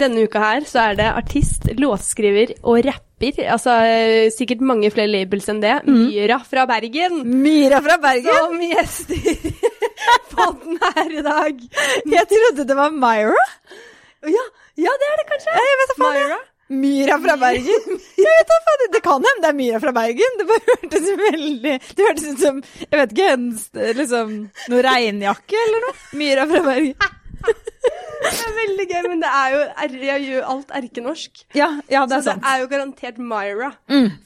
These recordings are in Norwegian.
Denne uka her så er det artist, låtskriver og rapper, altså eh, sikkert mange flere labels enn det, Myra fra Bergen. Myra fra Bergen? Som gjester på den her i dag. Jeg trodde det var Myra. Ja, ja det er det kanskje. Jeg vet da Myra. Myra fra Bergen? Jeg vet da faen. Det kan hende det er Myra fra Bergen. Det bare hørtes veldig Det hørtes ut som Jeg vet ikke, en, liksom Noe regnjakke eller noe? Myra fra Bergen. Det er veldig gøy, men det er jo jeg gjør alt erkenorsk. Ja, ja, det Så er sant. det er jo garantert Myra.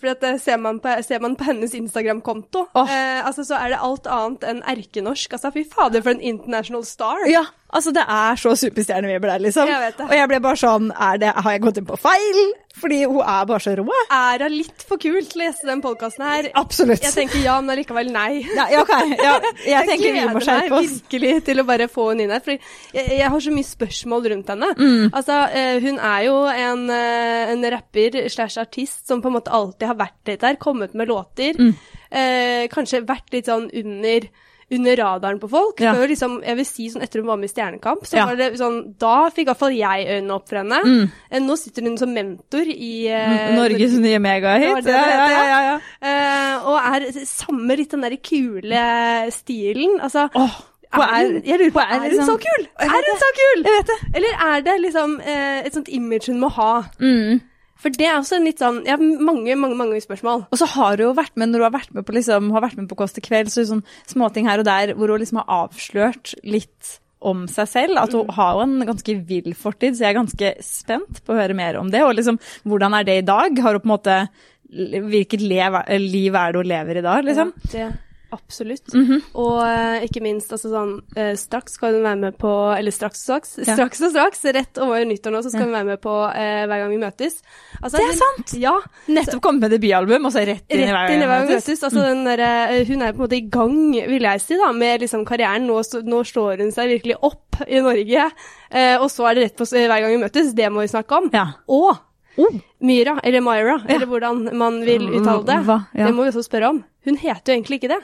For at det ser, man på, ser man på hennes Instagram-konto, oh. eh, altså, så er det alt annet enn erkenorsk. Altså, fy fader, for en international star. Ja, altså det er så superstjernevibber der, liksom. Jeg vet det. Og jeg ble bare sånn det, Har jeg gått inn på feil? Fordi hun er bare så rå. Er hun litt for kul til å gjeste den podkasten her? Absolutt. Jeg tenker ja, men allikevel nei. ja, ja, ok. Ja, jeg tenker vi må gleder meg oss. virkelig til å bare få henne inn her. For jeg, jeg har så mye spørsmål rundt henne. Mm. Altså, eh, hun er jo en, eh, en rapper slash artist som på en måte alltid har vært litt der, kommet med låter. Mm. Eh, kanskje vært litt sånn under under radaren på folk. Ja. Liksom, jeg vil si sånn Etter hun var med i Stjernekamp, så Ja. Mm. var det sånn Da fikk i hvert fall jeg øynene opp for henne. Eh, Nå sitter hun som mentor i eh, Norges nye megahit. Ja, ja, ja, ja. Eh, og er samme litt den der kule stilen. Altså Åh, er, jeg lurer på, er hun så kul? Er hun det. så kul? Jeg vet det. Eller er det liksom eh, et sånt image hun må ha? Mm. For det er også en litt sånn Jeg har mange, mange mange spørsmål. Og så har hun jo vært med, når hun har vært med på, liksom, har vært med på Kåss til kveld, så sånn småting her og der hvor hun liksom har avslørt litt om seg selv. At hun har jo en ganske vill fortid, så jeg er ganske spent på å høre mer om det. Og liksom, hvordan er det i dag? Har hun på en måte Hvilket liv er det hun lever i dag, liksom? Ja, det Absolutt. Mhm. Og eh, ikke minst, altså sånn eh, Straks skal hun være med på Eller straks og straks. Ja. Straks og straks, rett over nyttår nå, så skal hun være med på eh, Hver gang vi møtes. Altså, Det er hun- sant! Ja. Nettopp kommet med debutalbum, og så rett inn i Rett hver inn i hver gang vi møtes. Altså, den der, eh, hun er på en måte i gang, vil jeg si, da, med liksom karrieren. Nå, nå slår hun seg virkelig opp i Norge. Eh, og så er det rett på hver gang vi møtes. Det må vi snakke om. Ja. Og Oh. Myra, eller Myra, eller hvordan man vil uttale det. Hva? Ja. Det må vi også spørre om. Hun heter jo egentlig ikke det.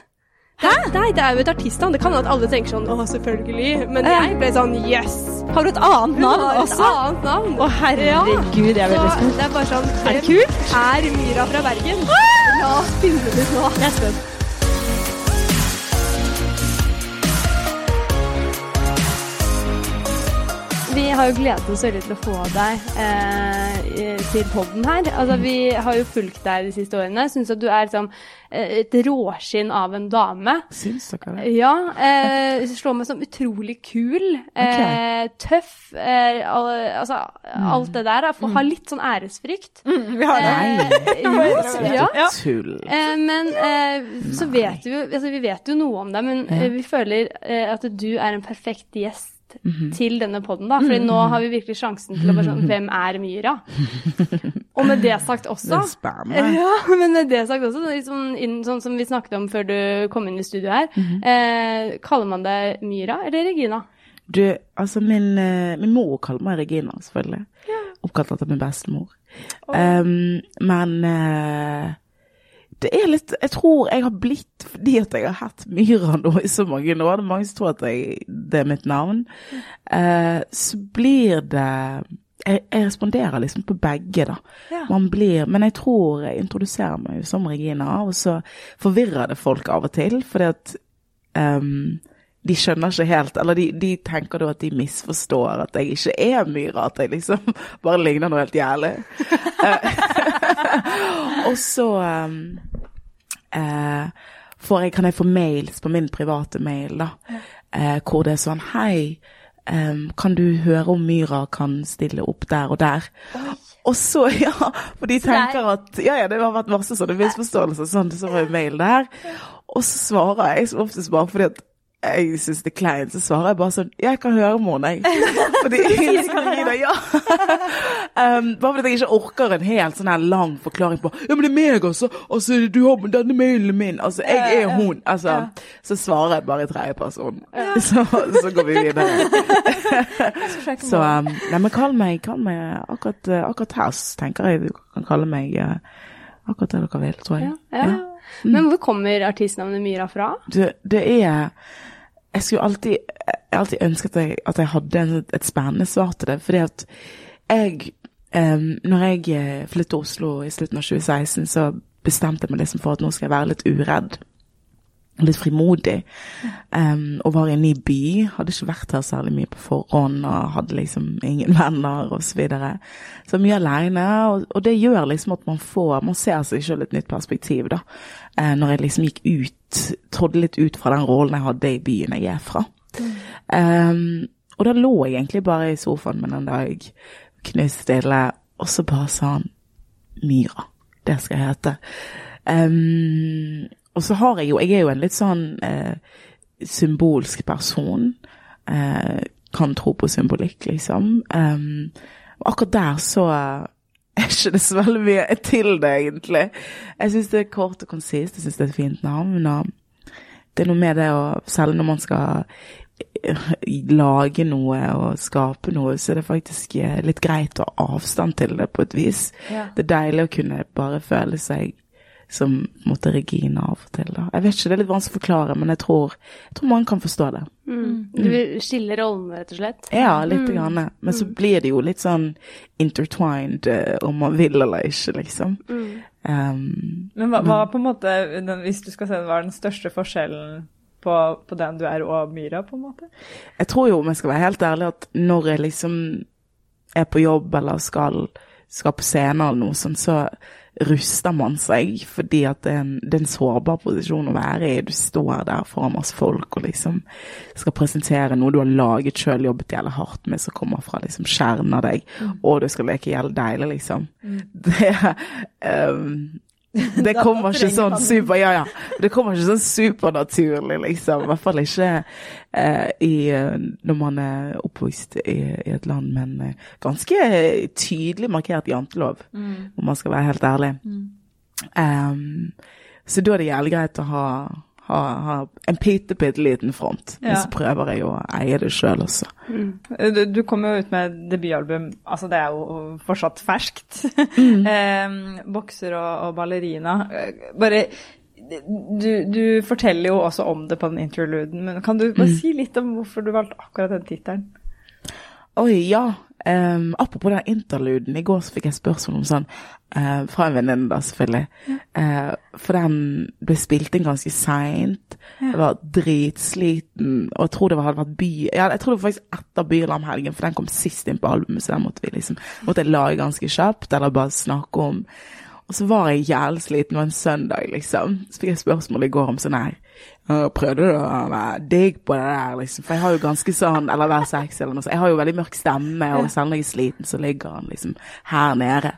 Hæ? Nei, det er jo et artistnavn. Det kan hende at alle tenker sånn å, selvfølgelig. Men jeg ble sånn yes. Har du et annet Hun navn har et også? annet navn. Å, herregud, jeg er Så det er bare sånn Er det kult? Er Myra fra Bergen? La oss finne det ut nå. Jeg er spent. Vi har jo gledet oss veldig til å få deg eh, til poden her. Altså, vi har jo fulgt deg de siste årene. Syns at du er liksom, eh, et råskinn av en dame. Syns dere det? Ja. Eh, slår meg som utrolig kul. Eh, tøff. Eh, al altså, alt det der. For, Har litt sånn æresfrykt. Vi har det. Eh, jo, ja. Ja. Tull. Eh, men eh, så vet vi jo altså, Vi vet jo noe om deg, men eh, vi føler eh, at du er en perfekt gjest til denne poden, da. Fordi nå har vi virkelig sjansen til å bare sånn Hvem er Myra? Og med det sagt også det spør meg. ja, men med det sagt også, liksom, inn, sånn som vi snakket om før du kom inn i studio her, eh, kaller man deg Myra eller Regina? Du, altså min, eh, min mor kaller meg Regina, selvfølgelig. Oppkalt etter min bestemor. Um, men eh, det er litt Jeg tror jeg har blitt fordi at jeg har hatt Myra nå i så mange år. Det er mange som tror at jeg, det er mitt navn. Eh, så blir det jeg, jeg responderer liksom på begge, da. Ja. Man blir Men jeg tror jeg introduserer meg som Regina, og så forvirrer det folk av og til, fordi at ehm, de skjønner ikke helt, eller de, de tenker da at de misforstår at jeg ikke er Myra, at jeg liksom bare ligner noe helt jævlig. Eh, og så um, uh, får jeg, kan jeg få mails på min private mail, da, uh, hvor det er sånn Hei, um, kan du høre om Myra kan stille opp der og der? Og så, ja, for de tenker at Ja, ja, det har vært masse sånne misforståelser, sånn, så var jo mail der. Og så svarer jeg som oftest bare fordi at jeg syns det er kleint, så svarer jeg bare sånn Jeg kan høre henne, jeg. Fordi Regina, ja. um, bare fordi jeg ikke orker en helt sånn her lang forklaring på Ja, men det er meg, også. Altså, du har denne mailen min. Altså, jeg er hun. Altså, så svarer jeg bare i tredjeperson. Så, så går vi videre. Så um, Nei, men kall meg, kall meg akkurat, eh, akkurat her, tenker jeg du kan kalle meg eh, akkurat det dere vil, tror jeg. Ja. Men hvor kommer artistnavnet Myra fra? Du, det er Jeg skulle alltid Jeg alltid ønsket at jeg, at jeg hadde en, et spennende svar til det, fordi at jeg um, Når jeg eh, flyttet til Oslo i slutten av 2016, så bestemte jeg meg liksom for at nå skal jeg være litt uredd. Litt frimodig. Um, og var i en ny by. Hadde ikke vært her særlig mye på forhånd og hadde liksom ingen venner osv. Så, videre. så mye aleine. Og, og, det gjør liksom at man får Man ser seg selv et nytt perspektiv, da. Uh, når jeg liksom gikk ut, trådde litt ut fra den rollen jeg hadde i byen jeg er fra. Um, og da lå jeg egentlig bare i sofaen med en dag, knuststille, og så bare sa han Myra. Det skal jeg hete. Um, og så har jeg jo Jeg er jo en litt sånn eh, symbolsk person. Eh, kan tro på symbolikk, liksom. Um, og akkurat der så er ikke det så veldig mye til det, egentlig. Jeg syns det er kort og konsist. Jeg syns det er et fint navn. og det er noe med det å Selv når man skal lage noe og skape noe, så er det faktisk eh, litt greit å ha avstand til det på et vis. Ja. Det er deilig å kunne bare føle seg som måtte Regina av og til. Da. Jeg vet ikke, det er litt vanskelig å forklare, men jeg tror, jeg tror man kan forstå det. Mm. mm. Du vil skille rollene, rett og slett? Ja, litt. Mm. Grann. Men så mm. blir det jo litt sånn intertwined uh, om man vil eller ikke, liksom. Mm. Um, men hva, hva, på en måte, hvis du skal se hva er den største forskjellen på, på, den du er og Myra, på en måte? Jeg tror jo, om jeg skal være helt ærlig, at når jeg liksom er på jobb eller skal, skal på scenen eller noe sånt, så ruster man seg fordi at det er, en, det er en sårbar posisjon å være i. Du står der foran masse folk og liksom skal presentere noe du har laget sjøl, jobbet jævlig hardt med, som kommer fra liksom kjernen av deg, mm. og du skal leke jævlig deilig, liksom. Mm. Det um, det kommer ikke sånn super Ja, ja. Det kommer ikke sånn supernaturlig, liksom. I hvert fall ikke eh, i, eh, når man er oppvokst i, i et land med en eh, ganske tydelig markert jantelov, mm. om man skal være helt ærlig. Mm. Um, så da er det jævlig greit å ha ha, ha en bitte, bitte liten front. Ja. Men så prøver jeg å eie det sjøl også. Mm. Du, du kom jo ut med debutalbum, altså det er jo fortsatt ferskt. Mm. eh, bokser og, og, ballerina. Bare du, du, forteller jo også om det på den interluden, men kan du bare mm. si litt om hvorfor du valgte akkurat den tittelen? Oi, ja. Um, apropos den interluden, i går så fikk jeg spørsmål om sånn uh, Fra en venninne, da, selvfølgelig. Ja. Uh, for den ble spilt inn ganske seint. Ja. Jeg var dritsliten og jeg tror det hadde vært by... Ja, jeg tror det var faktisk etter Bylarmhelgen, for den kom sist inn på albumet, så den måtte vi liksom måtte jeg lage ganske kjapt, eller bare snakke om. Og så var jeg jævlig sliten, var en søndag, liksom. Så fikk jeg spørsmål i går om sånn her Prøvde du å være digg på det der, liksom? For jeg har jo ganske sånn Eller være sexy eller noe sånt. Jeg har jo veldig mørk stemme, og selv når jeg er sliten, så ligger han liksom her nede.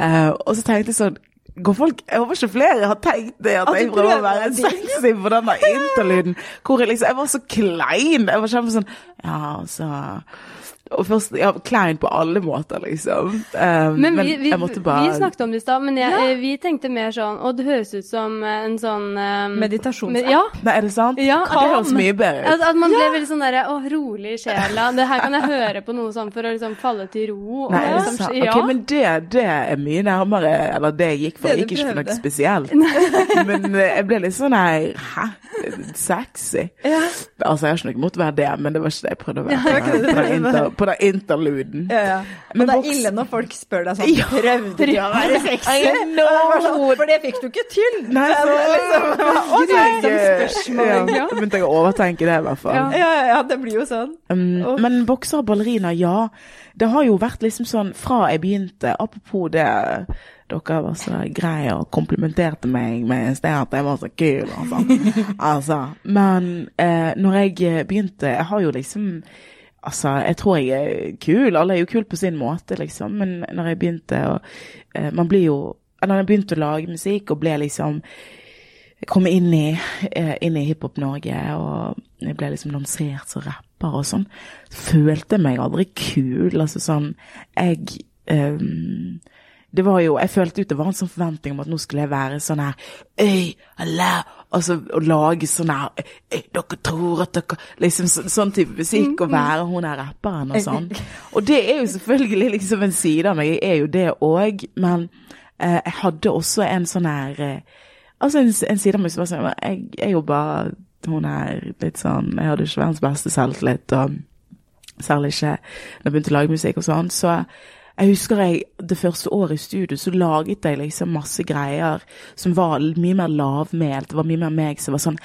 Uh, og så tenkte jeg sånn Går folk, Jeg håper ikke flere har tenkt det, at, at jeg prøver å være sexy på der interlyden. Hvor jeg liksom Jeg var så klein. Jeg var kjempe sånn Ja, altså og først, ja, klein på alle måter, liksom. Um, men, vi, vi, men bare... vi, snakket om det i stad, men jeg, ja. vi tenkte mer sånn Og det høres ut som en sånn um, Meditasjonsapp. ja. Nei, er det sant? Ja, det høres mye bedre ut. At, at man ble veldig sånn derre Å, rolig i sjela. Det her kan jeg høre på noe sånn for å liksom falle til ro. Nei, er det liksom, sant? Ja. Ok, men det, det, er mye nærmere Eller det jeg gikk for. Det ikke for noe spesielt. men eh, jeg ble litt sånn her Hæ? Sexy? Ja. Altså, jeg har ikke noe imot å være det, men det var ikke det jeg prøvde å være. Ja, på den interluden. Ja, ja. Men det er ille når folk spør deg sånn ja. Prøvde du å være sexy? Sånn, for det fikk du ikke til! Nei, så, liksom, spørsmål, ja, Da begynte jeg å overtenke det, i hvert fall. Ja, ja, det blir jo sånn. Um, men bokser og ballerina, ja. Det har jo vært liksom sånn fra jeg begynte, apropos det dere var så greie og komplimenterte meg med en sted at jeg var så kul og sånn. altså, men eh, når jeg begynte Jeg har jo liksom Altså, jeg tror jeg er kul. Alle er jo kule på sin måte, liksom. Men når jeg begynte å eh, Man blir jo Når jeg begynte å lage musikk og ble liksom Komme inn i, eh, inn i Hiphop-Norge, og jeg ble liksom lansert som rapper og sånn, følte jeg meg aldri kul. Altså sånn Jeg um, det var jo Jeg følte ut det var en sånn forventning om at nå skulle jeg være sånn her Øy, alla, altså å lage sånn her Dere tror at dere Liksom så, sånn type musikk, og være hun her rapperen og sånn. Og det er jo selvfølgelig liksom en side av meg, jeg er jo det òg, men eh, jeg hadde også en sånn her eh, Altså en, en, side av meg som var sånn Jeg er jo bare hun er litt sånn Jeg hadde ikke verdens beste selvtillit, og særlig ikke når jeg begynte å lage musikk og sånn. så jeg husker jeg, det første året i studio så laget jeg liksom masse greier som var mye mer lavmælt. Det var mye mer meg som var sånn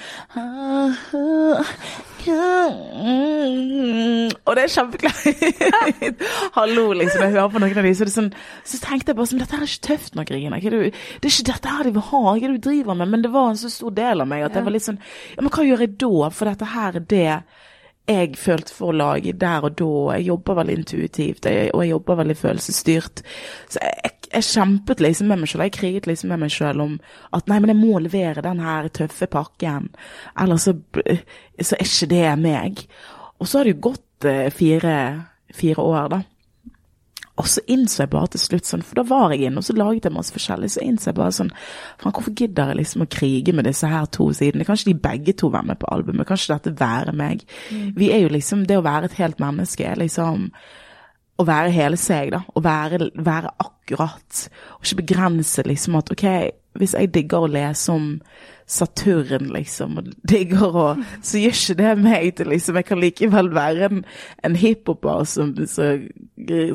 Og det er kjempekleint. Hallo, liksom. Jeg hører på noen av de, så, det er sånn, så tenkte jeg bare sånn Dette er ikke tøft nok, Regina. Det det er ikke dette her de vil ha. Hva er det du driver med? Men det var en så stor del av meg at jeg var litt sånn Ja, men hva gjør jeg da? For dette her er det jeg følte for å lage der og da. Jeg jobber veldig intuitivt, og jeg jobber veldig følelsesstyrt. Så jeg, jeg, kjempet liksom med meg selv, jeg kriget liksom med meg selv om at nei, men jeg må levere den her tøffe pakken, ellers så, så er ikke det meg. Og så har det jo gått eh, fire, fire år, da. Og så innså jeg bare til slutt sånn, for da var jeg inne, og så laget jeg masse forskjellig, så innså jeg bare sånn Faen, hvorfor gidder jeg liksom å krige med disse her to sidene? Kanskje de begge to være med på albumet? Kanskje dette være meg? Mm. Vi er jo liksom Det å være et helt menneske er liksom å være hele seg, da. Å være, være akkurat. Og ikke begrense liksom at OK, hvis jeg digger å lese om Saturn, liksom, og digger å Så gjør ikke det meg til liksom Jeg kan likevel være en, en hiphoper som, som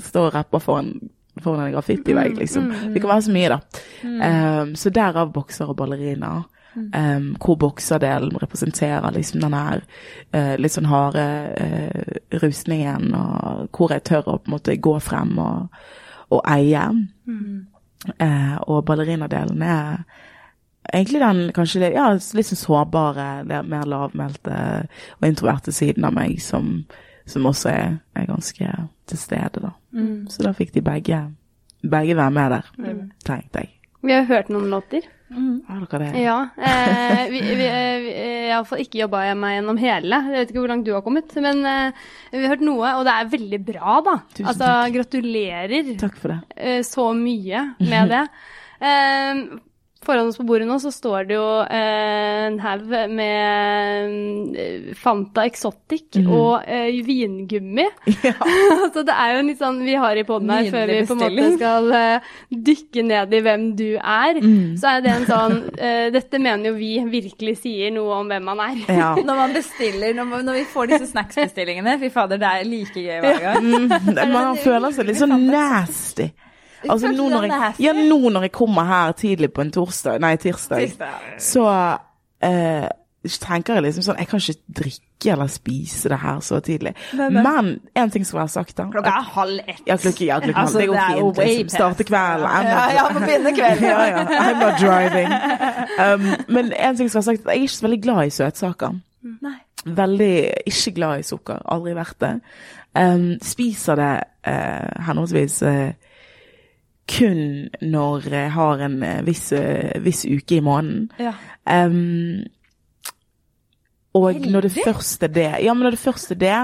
står og rapper foran foran en graffitivegg, liksom. Mm, mm, det kan være så mye, da. Um, så derav bokser og ballerina. Um, hvor bokserdelen representerer liksom den her uh, litt sånn harde uh, rusningen, og hvor jeg tør å på en måte gå frem og, og eie. Mm. Uh, og ballerinadelen er egentlig den kanskje ja, litt sånn sårbare, mer lavmælte og introverte siden av meg som, som også er, er, ganske til stede, da. Mm. Så da fikk de begge, begge være med der, mm. tenkte jeg. Vi har hørt noen låter. Mm. Har dere det? Ja. Eh, vi, vi, vi, jeg har iallfall ikke jobba meg gjennom hele. Jeg vet ikke hvor langt du har kommet. Men eh, vi har hørt noe, og det er veldig bra, da. Tusen altså, takk. gratulerer Takk for det. Eh, så mye med det. Foran oss på bordet nå så står det jo eh, en haug med eh, Fanta Exotic mm. og eh, vingummi. Ja. så det er jo en litt sånn vi har i poden her før vi på en måte skal eh, dykke ned i hvem du er. Mm. Så er det en sånn eh, Dette mener jo vi virkelig sier noe om hvem man er. Ja. når man bestiller, når, man, når, vi får disse snacksbestillingene, fy fader, det er like gøy hver gang. Mm. Man føler seg litt sånn nasty. Altså, nå når, jeg, ja, nå når jeg kommer her tidlig på en torsdag, nei, tirsdag, så uh, tenker jeg liksom sånn Jeg kan ikke drikke eller spise det her så tidlig. Men en ting skal være sagt, da. Klokka er halv ett. Ja, klokka, ja, klokka altså, det går fint. Liksom. Starte kvelden. Ja, ja, på begynne ja, ja. I'm not driving. Um, men en ting skal være sagt, jeg er ikke så veldig glad i søtsaker. Nei. Veldig ikke glad i sukker. Aldri vært det. Um, spiser det uh, henholdsvis uh, kun når jeg har en eh, viss, eh, viss uke i måneden. Ja. Um, og Heldig. når det første det Ja, men når det første det,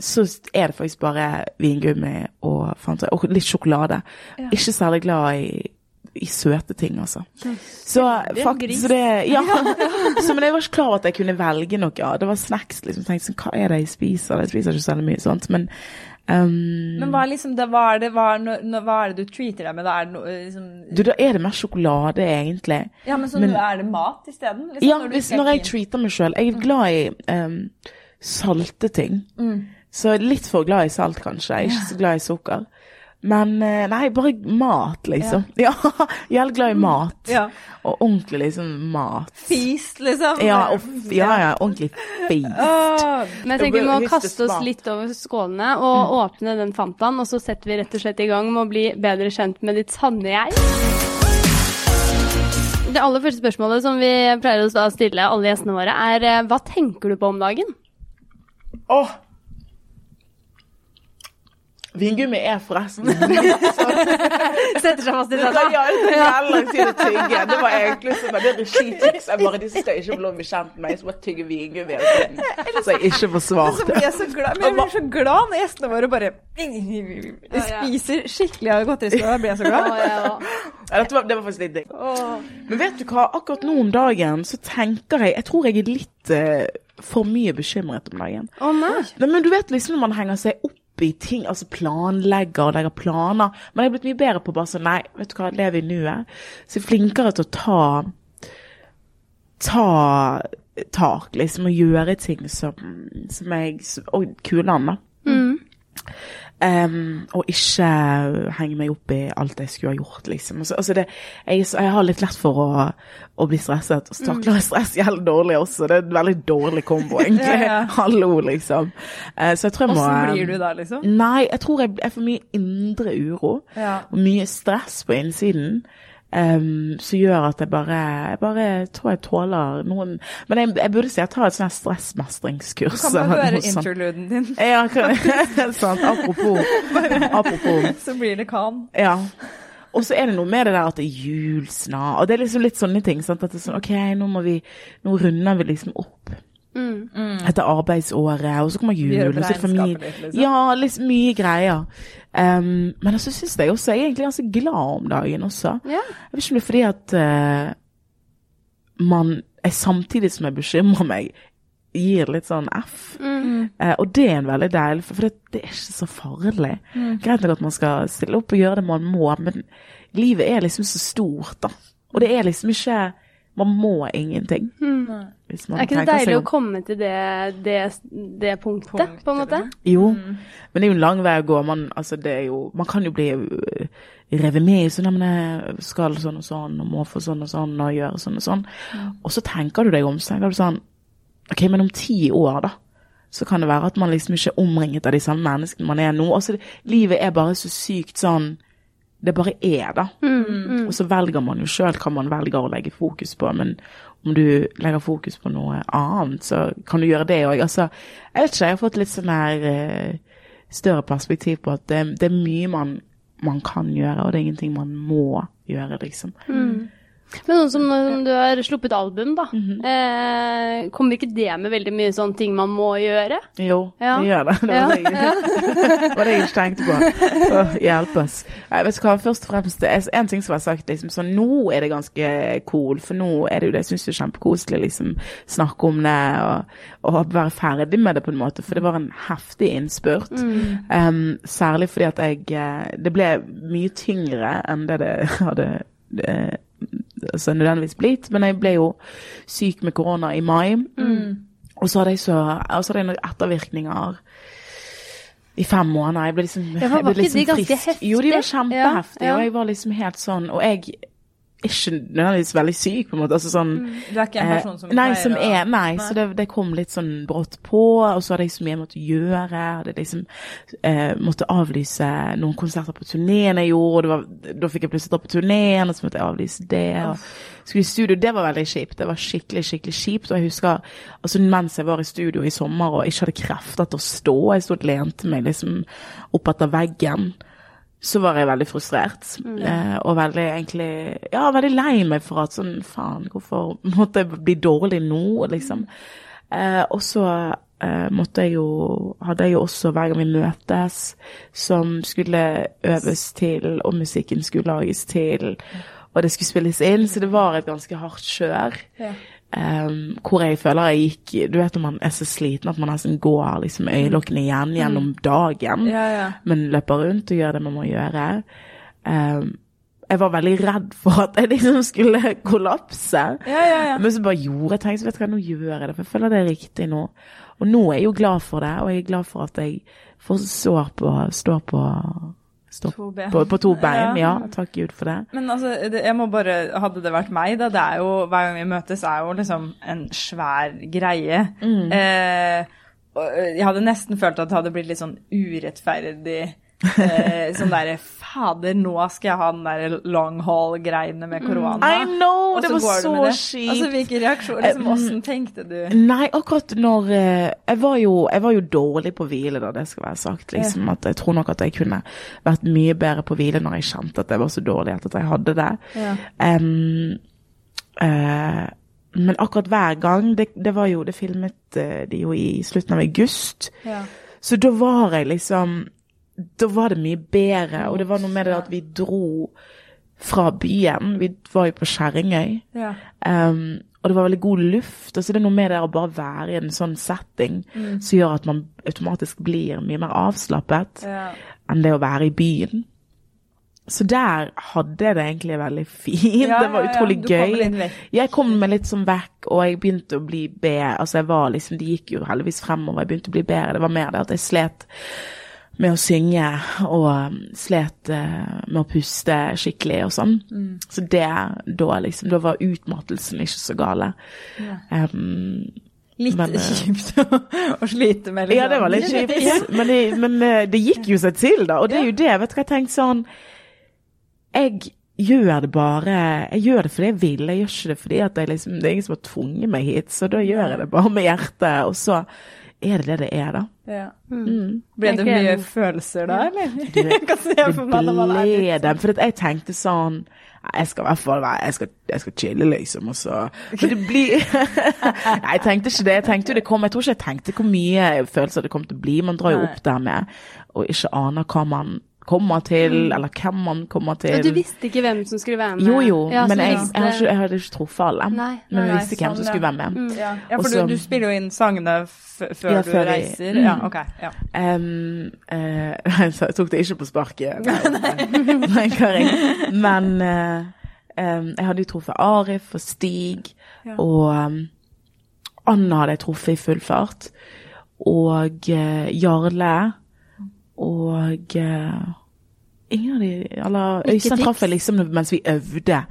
så er det faktisk bare vingummi og, og litt sjokolade. Ja. Ikke særlig glad i, i søte ting, altså. Så faktisk så det Ja. så, men jeg var ikke klar over at jeg kunne velge noe. Ja, det var snacks, liksom. Tenkte sånn, hva er det jeg spiser? Jeg spiser ikke særlig mye sånt. Men Um, Men hva, liksom, det, hva, er det, hva, no, hva, er det, du treater deg med? Da er det, no, liksom, du, da er det mer sjokolade, egentlig. Ja, Men så men, er det mat isteden? Liksom, ja, når, hvis, når jeg treater meg sjøl. Jeg er glad i um, salte ting. Mm. Så litt for glad i salt, kanskje. Jeg er ikke så glad i sukker. Men eh, nei, bare mat, liksom. Ja, ja jeg er glad i mat. Ja. Og ordentlig liksom mat. Feast, liksom. Ja, og, ja, ja ordentlig feast. Oh, men jeg tenker vi må kaste oss litt over skålene og mm. åpne den Fantaen, og så setter vi rett og slett i gang med å bli bedre kjent med ditt sanne jeg. Det aller første spørsmålet som vi pleier å stille alle gjestene våre, er eh, hva tenker du på om dagen? Åh, oh, Vingummi er forresten Setter seg fast i det. Ja, det tar lang tid å tygge. Det var egentlig sånn, det regitriks. Jeg bare, de skal ikke få lov å bli kjent med meg, så bare tygge vingummi hele tiden. Så jeg ikke får glad, men jeg blir så glad når gjestene våre bare spiser skikkelig av godteriskåla. Da blir jeg så glad. Ja, det, var, det var faktisk litt digg. Men vet du hva, akkurat nå om dagen så tenker jeg Jeg tror jeg er litt uh, for mye bekymret om dagen. Å oh, nei. Men du vet liksom når man henger seg opp i ting, altså planlegger og legger planer. Men jeg er blitt mye bedre på bare sånn Nei, vet du hva, lev i nuet. Så jeg er flinkere til å ta ta tak, liksom, og gjøre ting som, som jeg Og kule an, da. Mm. Um, og ikke henge meg opp i alt jeg skulle ha gjort, liksom. Altså, altså det, jeg, jeg, har litt lett for å, å bli stresset. Og takler jeg stress jævlig dårlig også. Det er en veldig dårlig kombo, egentlig. Ja, ja. Hallo, liksom. Uh, så jeg tror jeg må Åssen blir du da, liksom? Nei, jeg tror jeg, jeg får mye indre uro. Ja. Og mye stress på innsiden. Um, som gjør at jeg bare, jeg bare tror jeg tåler noen Men jeg, jeg burde si jeg tar et sånt stressmestringskurs. Kan man eller høre interluden din, Ja, kan, sant. Apropos, apropos. så blir det kan. Ja. Og så er det noe med det der at det er jul snart, og det er liksom litt sånne ting. Sant? At det er sånn, ok, nå må vi, nå runder vi liksom opp Mm. etter arbeidsåret, og så kommer jul, og så er det familie. liksom. Ja, liksom mye greier. Um, men så syns jeg også jeg er egentlig ganske glad om dagen også. Yeah. Jeg vet ikke om det er fordi at uh, man er samtidig som jeg bekymrer meg, gir litt sånn F. Mm. Uh, og det er en veldig deilig, for det, det er ikke så farlig. Greit nok at man skal stille opp og gjøre det man må, men livet er liksom så stort, da. Og det er liksom ikke Man må ingenting. Hvis man Mm. Er ikke det deilig om. å komme til det, det, det punktet, Punktet, på en måte? Jo, men det er jo en lang vei å gå. Man, altså, det er jo, man kan jo bli øh, revet med i sånn, at man skal sånn og sånn, og må få sånn og sånn, og gjøre sånn og sånn. Og så tenker du deg om, så tenker du sånn, ok, men om ti år da, så kan det være at man liksom ikke er omringet av de samme menneskene man er nå. Altså, livet er bare så sykt sånn, det bare er da. Og så velger man jo selv hva man velger å legge fokus på, men om du legger fokus på noe annet, så kan du gjøre det også. Altså, jeg vet ikke, jeg har fått litt sånn her eh, større perspektiv på at det, det er mye man, man kan gjøre, og det er ingenting man må gjøre, liksom. Men sånn som når du har sluppet album, da. Mhm. eh, kommer ikke det med veldig mye sånne ting man må gjøre? Jo, Ja. det gjør det. Det var det jeg, det var det jeg ikke tenkte på. Åh, hjelp oss. Jeg vet hva, først og fremst, det er en ting som var sagt, liksom, så nå er det ganske cool, for nå er det jo det, jeg synes er kjempekoselig, liksom, snakke om det, og, og være ferdig med det på en måte, for det var en heftig innspurt. Um, særlig fordi at jeg, eh, det ble mye tyngre enn det det hadde eh, altså nødvendigvis blitt, men jeg ble jo syk med korona i mai, og så hadde jeg så, og så hadde jeg noen ettervirkninger i fem måneder. Jeg ble liksom, jeg ble ganske frisk. Jo, de var heftige? kjempeheftige, Ja, ja. og jeg var liksom helt sånn, og jeg ikke nødvendigvis veldig syk, på en måte, altså sånn, Du er ikke en person som Eh, nei, som er, nei, så det, det kom litt sånn brått på, og så hadde jeg så mye jeg måtte gjøre, hadde liksom eh, måtte avlyse noen konserter på turneen jeg gjorde, og det var, da fikk jeg plutselig dra på turneen, og så måtte jeg avlyse det, og skulle i studio, det var veldig kjipt, det var skikkelig, skikkelig kjipt, og jeg husker, altså mens jeg var i studio i sommer, og ikke hadde krefter til å stå, jeg stod og lente meg liksom opp etter veggen, så var jeg veldig frustrert. Eh, og veldig egentlig Ja, veldig lei meg for at sånn Faen, hvorfor måtte jeg bli dårlig nå, liksom? Eh, og så eh, måtte jeg jo Hadde jeg jo også hver gang vi møtes, som skulle øves til, og musikken skulle lages til, og det skulle spilles inn, så det var et ganske hardt kjør. Ja. Um, hvor jeg føler jeg gikk Du vet når man er så sliten at man nesten går liksom øyelokkene igjen gjennom dagen, Ja, ja. men løper rundt og gjør det man må gjøre. Um, jeg var veldig redd for at jeg liksom skulle kollapse. Ja, ja, ja. Men så bare gjorde jeg tenkte, vet du hva, nå gjør jeg det, for jeg føler det er riktig nå. Og nå er jeg jo glad for det, og jeg er glad for at jeg får står på, står på, står To ben. på, på to bein. Ja. Ja, takk Gud for det. Men altså, det, jeg må bare Hadde det vært meg, da. Det er jo Hver gang vi møtes, er jo liksom en svær greie. Mm. Eh, jeg hadde nesten følt at det hadde blitt litt sånn urettferdig. Eh, sånn derre Fader, nå skal jeg ha den der long haul-greiene med korona. I know, det var så kjipt. Altså, Hvilke reaksjoner liksom, Eh, Åssen tenkte du? Nei, akkurat når eh, jeg, var jo, jeg var jo dårlig på hvile, da, det skal være sagt. liksom, at Jeg tror nok at jeg kunne vært mye bedre på hvile når jeg kjente at jeg var så dårlig at jeg hadde det. Ja. Um, uh, men akkurat hver gang Det, det var jo, det filmet de jo i slutten av august. Ja. Så da var jeg liksom Da var det mye bedre, og det var noe med det at vi dro fra byen. Vi var jo på Kjerringøy. Ja. Um, og det var veldig god luft. og så er det noe med det å bare være i en sånn setting Mm. som gjør at man automatisk blir mye mer avslappet Ja. enn det å være i byen. Så der hadde jeg det egentlig veldig fint. Ja, det var utrolig gøy. Jeg kom meg litt sånn vekk, og jeg begynte å bli bedre. Altså jeg var liksom, Det gikk jo heldigvis fremover, jeg begynte å bli bedre. Det var mer det at jeg slet med å synge og um, slet uh, med å puste skikkelig og sånn. Så det da liksom Da var utmattelsen ikke så gale. Um, Litt Men, eh, kjipt å, å slite med. liksom. ja, det var litt kjipt, men, det, men uh, det gikk jo seg til, da. Og det er jo det. Vet du hva jeg tenkte sånn Jeg gjør det bare Jeg gjør det fordi jeg vil. Jeg gjør ikke det fordi at jeg liksom, det er ingen som har tvunget meg hit. Så da gjør jeg det bare med hjertet, og så er det det det er, da. Ja. Mm. Ble det mye følelser da, eller? Du, Jeg kan se Det for meg når ble dem, det. For at jeg tenkte sånn Jeg skal i hvert fall være Jeg jeg skal chille, liksom. Og så For det blir Nei, jeg tenkte ikke det. Jeg tenkte jo det kom Jeg tror ikke jeg tenkte hvor mye følelser det kom til å bli. Man drar jo opp der med og ikke aner hva man kommer til, eller hvem man kommer til. Og du visste ikke hvem som skulle være med? Jo, jo, Ja, men jeg, jeg, har ikke, jeg hadde ikke truffet alle. Nei. Men jeg Nei, visste hvem sånn, som skulle være med. Ja, ja for Også, du, du spiller jo inn sangene f før Ja, du jeg- reiser. Mm. Ja, ok. Ja. Um, uh, jeg tok det ikke på sparket. Nei, nei, Karin. Men uh, um, jeg hadde jo truffet Arif og Stig, Ja. og um, Anna hadde jeg truffet i full fart. Og uh, Jarle. Og eh, ingen av de Eller Øystein traff jeg liksom mens vi øvde.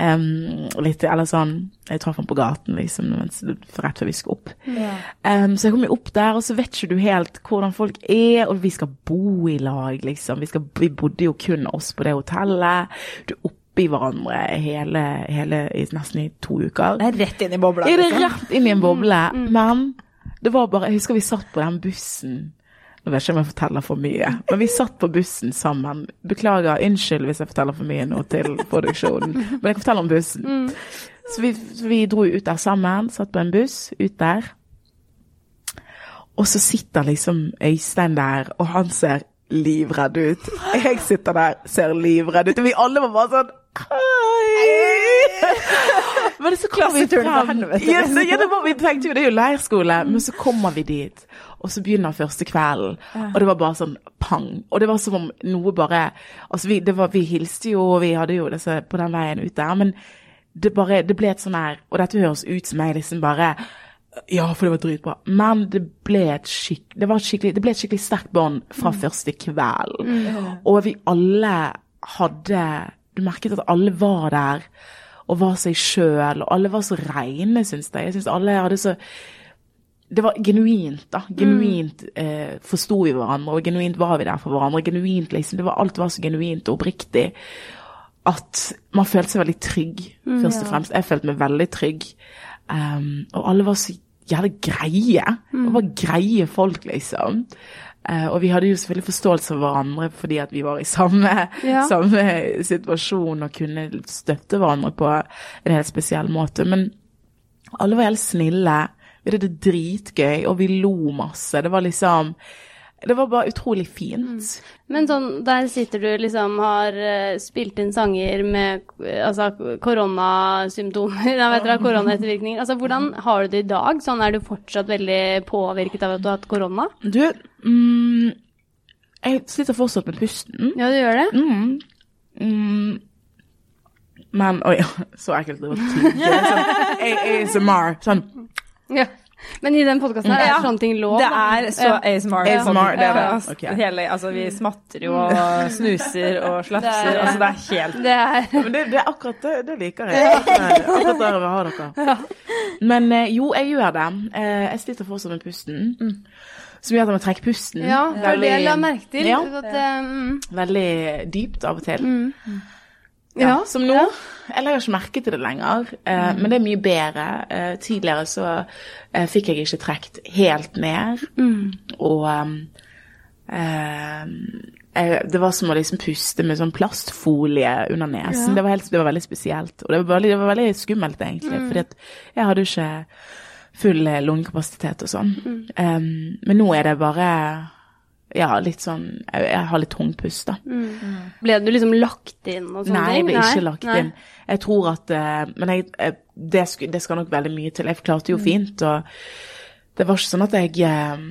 Em, litt, eller sånn Jeg traff ham på gaten liksom mens, rett før vi skulle opp. Ja. Um, så jeg kom jo opp der, og så vet ikke du helt hvordan folk er, og vi skal bo i lag, liksom. Vi, skal, vi bodde jo kun oss på det hotellet. Du er oppi hverandre hele, hele nesten i to uker. Det er rett inn i bobla. Er det liksom. rett inn i en boble? Men det var bare Jeg husker vi satt på den bussen. Nå vet jeg ikke om jeg forteller for mye, men vi satt på bussen sammen. Beklager, unnskyld hvis jeg forteller for mye nå til produksjonen, men jeg kan fortelle om bussen. Så vi, vi dro ut der sammen, satt på en buss ut der. Og så sitter liksom Øystein der, og han ser livredd ut. Jeg sitter der, ser livredd ut. Og vi alle var bare sånn Hei! Men så kommer vi fram. helvete. Ja, ja, det var, vi tenkte jo det er jo leirskole, men så kommer vi dit. Og så begynner første kvelden, og det var bare sånn pang. Og det var som om noe bare Altså, vi, det var, vi hilste jo, og vi hadde jo disse på den veien ut der, men det bare Det ble et sånn her Og dette høres ut som jeg liksom bare ja, for det var dritbra. Men det ble et, skikk, det var skikkelig, det ble et skikkelig sterkt bånd fra første kveld. Og vi alle hadde Du merket at alle var der og var seg sjøl, og alle var så reine, syns jeg. Jeg syns alle hadde så det var genuint, da. Genuint eh, forsto vi hverandre, og genuint var vi der for hverandre. Genuint, liksom. Det var, alt var så genuint og oppriktig at man følte seg veldig trygg, først og fremst. Jeg følte meg veldig trygg. Um, og alle var så jævlig greie. Det var greie folk, liksom. Uh, og vi hadde jo selvfølgelig forståelse for hverandre fordi at vi var i samme, Ja. samme situasjon og kunne støtte hverandre på en helt spesiell måte. Men alle var helt snille. Vi hadde det dritgøy, og vi lo masse. Det var liksom Det var bare utrolig fint. Men sånn, der sitter du liksom, har eh, spilt inn sanger med eh, altså, koronasymptomer, jeg vet dere, koronaettervirkninger. Altså, hvordan har du det i dag? Sånn, er du fortsatt veldig påvirket av at du har hatt korona? Du, mm, jeg sliter fortsatt med pusten. Ja, du gjør det? Mm. Mm. Men Oi, så ekkelt det var. Sånn, ASMR. Sånn Ja. Men i den podkasten her Ja. er sånne ting lov. Det er så Ja. ASMR. ASMR, det er det. Okay. Hele, altså, vi smatter jo og snuser og slafser. Er- Altså, det er helt Det er Men det, det er akkurat det, det liker jeg. Akkurat der vil ha dere. Men eh, jo, jeg gjør det. Eh, Jeg sliter fortsatt med pusten. Som gjør at jeg må trekke pusten Ja, det er det jeg la merke til. Ja. At, mm, veldig dypt av og til. Ja. Som nå. Jeg har ikke merket det lenger, eh, men det er mye bedre. Eh, tidligere så eh, fikk jeg ikke trukket helt ned, og um, eh, Det var som å liksom puste med sånn plastfolie under nesen. Det, var helt, det var veldig spesielt. Og det var veldig, det var veldig skummelt, egentlig, fordi at jeg hadde jo ikke full eh, lungekapasitet og sånn. Um, men nå er det bare ja, litt sånn Jeg, jeg har litt tung pust, da. Ble du liksom lagt inn og sånne Nei, jeg ble ikke lagt Nei. inn. Jeg tror at eh, Men jeg, eh, det, sku, det skal nok veldig mye til. Jeg klarte jo Mm. fint, og det var ikke sånn at jeg eh,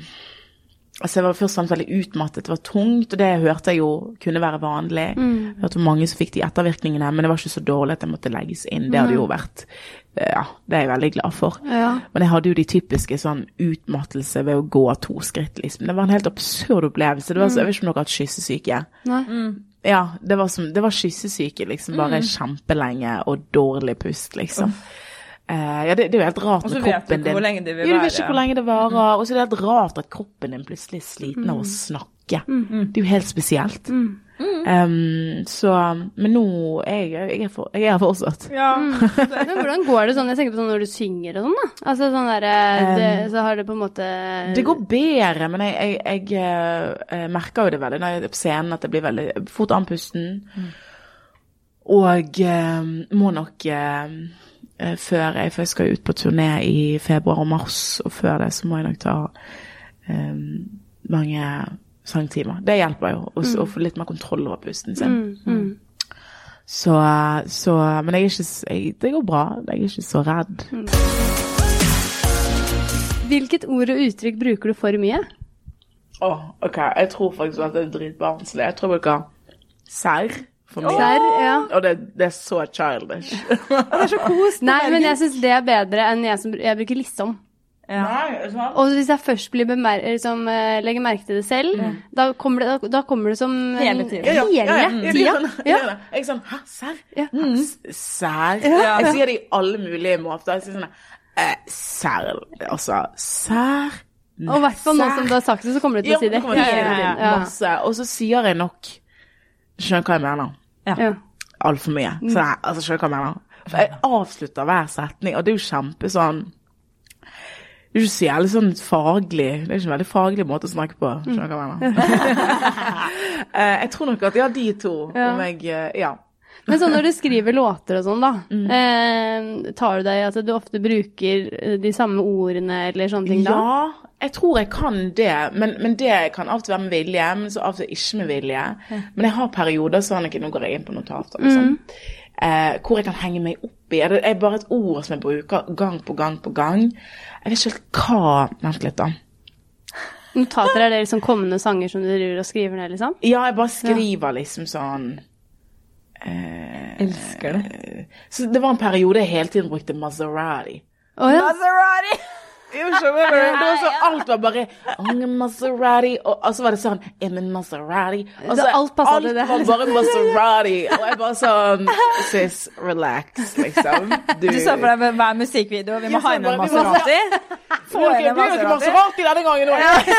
Altså Jeg var først og fremst veldig utmattet, det var tungt, og det hørte jeg jo kunne være vanlig. Jeg hørte mange som fikk de ettervirkningene, men det var ikke så dårlig at jeg måtte legges inn. Det hadde jo vært Ja, det er jeg veldig glad for. Ja. Men jeg hadde jo de typiske sånn utmattelse ved å gå to skritt, liksom. Det var en helt absurd opplevelse. Det var så, Jeg vet ikke om dere har hatt kyssesyke. Nei. Ja, det var, som, det var kyssesyke, liksom. Bare kjempelenge og dårlig pust, liksom. Uh, ja, det, det er jo helt rart når kroppen din Og så vet du ikke hvor lenge det vil Ja, du vet være. ikke hvor lenge det varer. Og så er det helt rart at kroppen din plutselig er sliten av å snakke. Det er jo helt spesielt. Um, så Men nå er jeg, jeg, er for, jeg er her fortsatt. Ja. Men hvordan går det sånn? Jeg tenker på sånn når du synger og sånn, da. Altså sånn der, eh, det, Så har det på en måte Det går bedre, men jeg, jeg, jeg, eh, merker jo det veldig når jeg er på scenen at jeg blir veldig fort andpusten. Og eh, må nok eh, eh, før jeg, for jeg skal ut på turné i februar og mars, og før det så må jeg nok ta eh, mange sangtimer. Det hjelper jo, å å få litt mer kontroll over pusten sin. mm, mm. Så, så Men jeg er ikke, jeg, det går bra. Jeg er ikke så redd. Hvilket ord og uttrykk bruker du for mye? Å, OK. Jeg tror faktisk at det er dritbarnslig. Jeg tror jeg bruker serr mye. Serr, ja. Og det, det er så childish. Nei, men jeg syns det er bedre enn jeg som jeg bruker liksom. Nei, sant? Og hvis jeg først blir bemer liksom, eh, legger merke til det selv, da, kommer det, da, da kommer det som Hele tiden. Ja, ja, Hele ja, ja. Jeg tida. Jeg Ja. Jeg er sånn Hæ, serr? Ja. S- Serr? Jeg sier det i alle mulige måter. Jeg sier sånn eh, Serr. Altså, serr? Og i hvert fall nå som du har sagt det, så kommer du til å si det. Ja. Masse. Og så sier jeg nok Skjønner hva jeg mener? Ja. Altfor mye. Så altså, skjønner hva jeg mener? For jeg avslutter hver setning, og det er jo kjempe sånn Det er ikke så jævlig sånn faglig. Det er ikke en veldig faglig måte å snakke på. Skjønner du hva jeg mener? Eh, jeg tror nok at ja, de to. Om jeg eh, Ja. Men sånn når du skriver låter og sånn, da, Mm. eh, tar du deg i at du ofte bruker eh, de samme ordene eller sånne ting da? Ja, jeg tror jeg kan det, men, men det kan av og til være med vilje, men så av og til ikke med vilje. Men jeg har perioder sånn, at nå går jeg inn på notater, liksom, eh, hvor jeg kan henge meg opp i. Det er bare et ord som jeg bruker gang på gang på gang. Jeg vet ikke helt hva Vent litt, da. Notater er det liksom kommende sanger som du driver og skriver ned, liksom? Ja, jeg bare skriver liksom sånn eh, Elsker det. Så det var en periode jeg hele tiden brukte Maserati. Oh, ja. Maserati! Jo, skjønner du? Det var så, alt var bare a Maserati, og, og så var det sånn I'm a Maserati. Og så, alt passet til det. Alt var bare Maserati. Og jeg bare sånn Sis, relax, liksom. Du så for deg med hver musikkvideo, vi må ha inn en Maserati. Få inn en ikke Maserati. Denne gangen òg.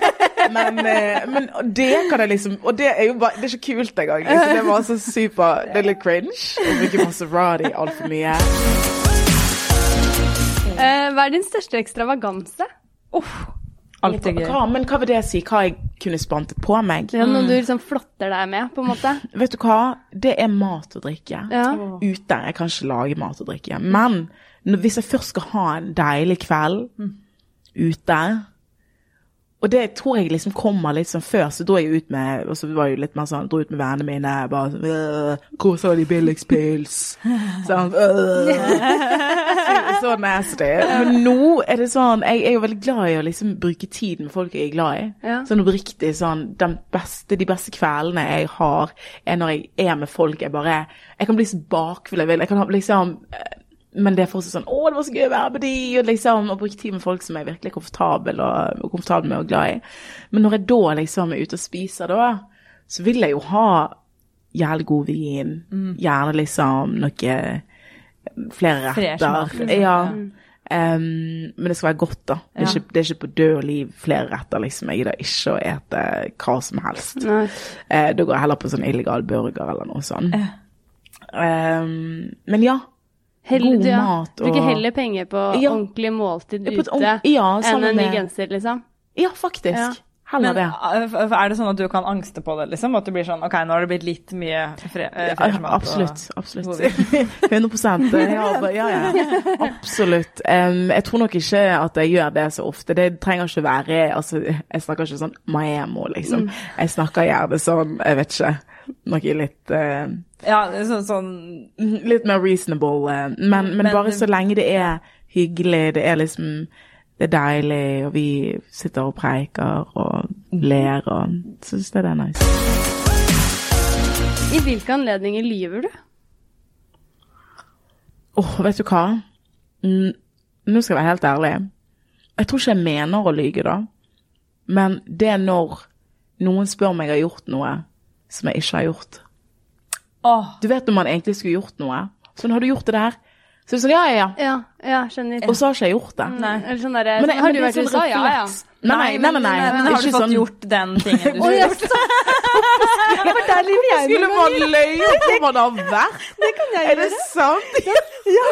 Men, eh, men det kan jeg liksom Og det er jo bare Det er ikke kult engang. Liksom. Det var så super Det er litt cringe å bruke Maserati altfor mye. Eh, hva er din største ekstravaganse? Alt er gøy. Hva, men hva vil det si? Hva jeg kunne spantet på meg? Ja, noe du liksom flotter deg med, på en måte? Vet du hva? Det er mat og drikke. Ja. Ute. Jeg kan ikke lage mat og drikke. Men når, hvis jeg først skal ha en deilig kveld ute Og det tror jeg liksom kommer litt sånn før, så dro jeg ut med Og så var jeg jo litt mer sånn, dro ut med vennene mine. Bare sånn «Øh, Hvor så de billigst pils? Sånn øh. så, så nasty. Men nå er det sånn Jeg er jo veldig glad i å liksom bruke tid med folk jeg er glad i. Ja. Sånn oppriktig sånn beste, De beste kveldene jeg har, er når jeg er med folk jeg bare Jeg kan bli så bakfull jeg vil. Jeg kan ha liksom men det er fortsatt sånn 'Å, det var så gøy å være med de', og liksom å bruke tid med folk som jeg virkelig er komfortabel, og, og komfortabel med og glad i. Men når jeg da liksom er ute og spiser, da, så vil jeg jo ha jævlig god vin. Gjerne liksom noe flere retter. liksom. Ja. Um, men det skal være godt, da. Det er, Ja. ikke, det er ikke på død og liv flere retter, liksom. Jeg gidder ikke å ete hva som helst. Eh, da går jeg heller på sånn illegal burger eller noe sånt. Em, men ja. Heller, God ja. mat og- Bruker heller penger på Ja. ordentlig måltid Ja, på et ute ordent- ja, enn en ny genser, liksom. Ja, faktisk. Ja. Men det. uh, er det sånn at du kan angste på det, liksom? At du blir sånn OK, nå har det blitt litt mye fre eh, fresh absolutt. absolutt. 100 ja, ja, ja. Absolutt. Um, jeg tror nok ikke at jeg gjør det så ofte. Det trenger ikke være altså, Jeg snakker ikke sånn Maemo, liksom. Mm. Jeg snakker gjerne sånn, jeg vet ikke, noe litt uh, Ja, sånn, sånn Litt mer reasonable. Uh, Men, men, Men bare så lenge det er hyggelig, det er liksom Det er deilig, og vi sitter og preiker, og ler og syns det er nice. I hvilke anledninger lyver du? Åh, vet du hva? Mm, nå skal jeg være helt ærlig. Jeg tror ikke jeg mener å lyge, da. Men det er når noen spør om jeg har gjort noe som jeg ikke har gjort. Oh. Du vet når man egentlig skulle gjort noe. Sånn, har du gjort det der? Så det er sånn, ja, ja, ja. Ja, ja. Og så har ikke jeg gjort det. Nei. Eller sånn der, Men Har du vært i sånn USA? Ja, ja. Nei, nei, nei. nei. Men har du fått sånn- gjort den tingen du skulle gjort? Ja, for der lyver jeg Skulle man løye hvor man har vært? Det kan jeg gjøre. Er det sant? Ja. ja.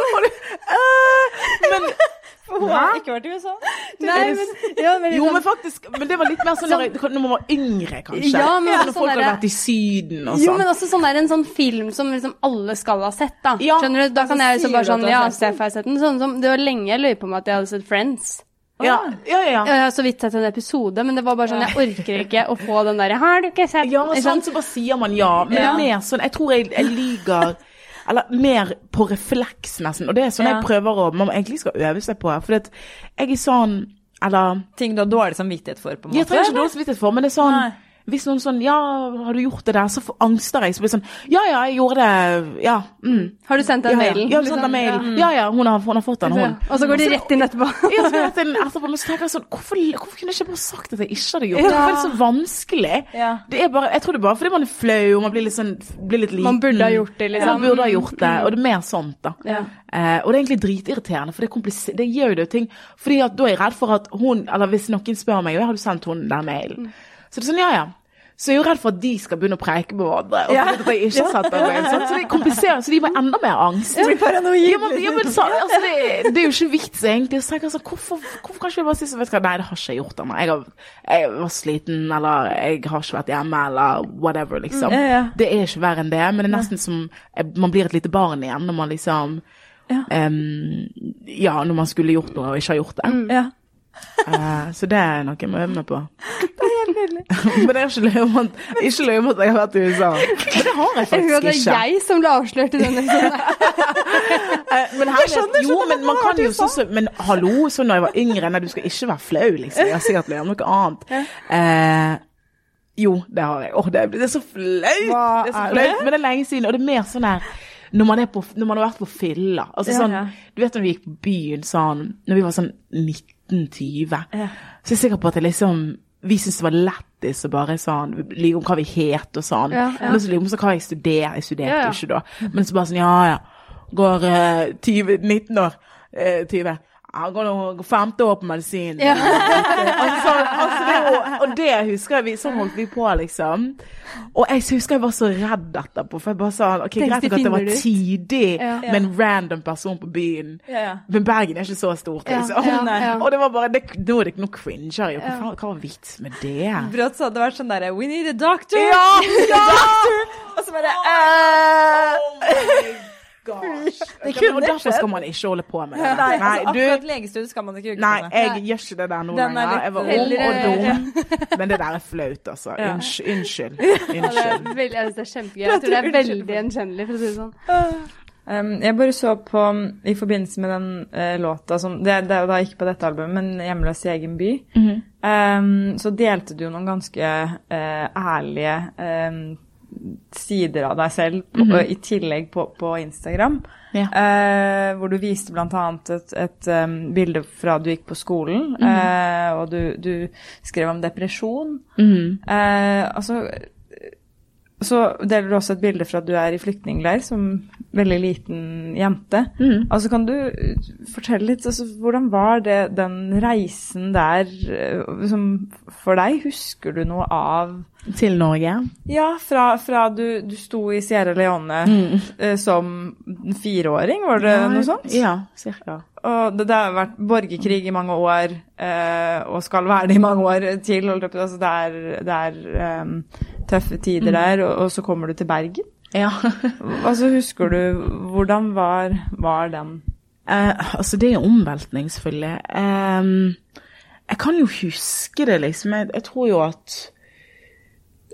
men For hun har ikke vært i USA. Nei, men, ja, men Jo, liksom- men faktisk Men det var litt mer sånn når, jeg, når man var yngre, kanskje. Ja, men når sånn folk hadde vært i Syden og sånn. Jo, sånn. men også sånn der, en sånn film som liksom alle skal ha sett, da. Ja, Skjønner du? Da kan jeg liksom bare sånn Ja? Steff har jeg sett den. Sånn som Det var lenge jeg løy på meg at jeg hadde sett Friends. Ja, ja, ja. Jeg har så vidt sett en episode, men det var bare sånn Jeg orker ikke å få den derre Har du ikke sett Ja, sant, så bare sier man ja. Men Ja. det er mer sånn Jeg tror jeg, jeg lyver Eller mer på refleks, nesten. Og det er sånn Ja. jeg prøver å Man egentlig skal øve seg på. For jeg er sånn Eller Ting du har dårlig samvittighet for, på en måte. Jeg trenger ikke dårlig samvittighet for, men det er sånn Nei. Hvis noen sånn Ja, har du gjort det der? Så angster jeg. Så blir det sånn Ja, ja, jeg gjorde det. Ja. Mm. Har du sendt Ja, den ja. mailen? Ja, liksom, mail. Ja, ja, hun har, hun har fått den, hun. Og så går de rett inn etterpå. Ja, så rett inn etterpå, men så tenker jeg sånn hvorfor, hvorfor kunne jeg ikke bare sagt at jeg ikke hadde gjort det? Hvorfor er det så vanskelig? Ja. Det er bare, jeg tror det er bare fordi man er flau og man blir litt, sånn, blir litt liten. Man burde ha gjort det, liksom. Ja, man burde ha gjort det, og det er mer sånt, da. Ja. Eh, og det er egentlig dritirriterende, for det, det gjør jo det ting. Fordi at da er jeg redd for at hun, eller hvis noen spør meg, har du sendt hun den mailen? Så det er sånn, ja, ja. Så jeg er jo redd for at de skal begynne å preike med hverandre. Og Ja. at jeg ikke har sett med, mailen. sånn. Så det kompliserer, så de får enda mer angst. Du blir paranoid. Ja, men, ja, men så, altså, det, det er jo ikke vits, egentlig. Så tenker jeg sånn, hvorfor, hvorfor kan ikke jeg bare si sånn, vet du hva, nei, det har ikke jeg gjort ennå. Jeg, jeg var sliten, eller jeg har ikke vært hjemme, eller whatever, liksom. Ja, ja. Det er ikke verre enn det, men det er nesten som eh, man blir et lite barn igjen når man liksom Ja. Um, ja, når man skulle gjort noe og ikke har gjort det. Ja. Eh, så det er noe jeg må øve meg på. men jeg har ikke løy om at, ikke løy om at jeg har vært i USA. Men det har jeg faktisk ikke. det er jeg som ble avslørt i denne episoden. Eh, Men her, jo, men man kan jo sånn Men hallo, så når jeg var yngre Nei, du skal ikke være flau, liksom. Jeg har sikkert løyet om noe annet. Eh, jo, det har jeg. Åh, det, er- det er så flaut! Det er så er flaut. Men det er lenge siden, og det er mer sånn her når man, er på, når man har vært på fylla. Altså Ja, sånn, ja. Du vet når vi gikk på byen sånn Når vi var sånn 1920, Ja. så er sikker på at det liksom vi syntes det var lættis å bare sånn lyve om hva vi het og sånn. Ja, ja. Men så lyve om så hva jeg studerte. Jeg studerte Ja, ja. ikke da. Men så bare sånn, ja ja. Går uh, 20, 19 år. Uh, 20. Han gonna nå femte år på medisin. Ja. altså, altså, det, og det husker jeg vi, sånn holdt vi på, liksom. Og jeg husker jeg var så redd etterpå, for jeg bare sa ok, greit nok at det var tidig tidlig Ja. med en random person på byen. Ja, ja. Men Bergen er ikke så stort, liksom. ja, ja. Og det var bare, det, nå er det ikke noe cringe her. Hva, hva var vitsen med det? Brått så hadde det vært sånn derre We need a doctor! Ja! ja! Og så bare Eh, Det kunne og derfor skal man ikke holde på med det. Nei, Nei, altså, du, akkurat legestudie skal man ikke Nei, jeg nei. gjør ikke det der er lenger. litt- Jeg var ung og dum. Men det der er flaut, altså. Ja. Unnskyld. Unnskyld. Ja, det Unnskyld. veldig, jeg synes det er kjempegøy. Jeg tror det er veldig gjenkjennelig, for å si det sånn. Um, jeg bare så på, um, i forbindelse med den uh, låta som det, det er jo da ikke på dette albumet, men 'Hjemløs i egen by', Mhm. um, så delte du noen ganske uh, ærlige um, sider av deg selv på, Mhm. i tillegg på, på Instagram. Ja. Eh, hvor du viste bl.a. et, et um, bilde fra du gikk på skolen, Mhm. eh, og du, du skrev om depresjon. Mhm. Eh, altså Så deler du også et bilde fra at du er i flyktningleir som veldig liten jente. Mm. Altså Kan du eh, fortelle litt, altså, hvordan var det, den reisen der eh, som for deg? Husker du noe av Til Norge. Ja, fra, fra du, du sto i Sierra Leone Mm. eh, som fireåring, var det noe sånt? Ja, cirka. Og det, det har vært borgerkrig i mange år, eh, og skal være det i mange år til. Altså, det er, det er em, tøffe tider der, og, og så kommer du til Bergen. Ja. Altså, husker du Hvordan var, var den? Eh, altså, det er omveltning, selvfølgelig. Eh, jeg kan jo huske det, liksom. Jeg, jeg tror jo at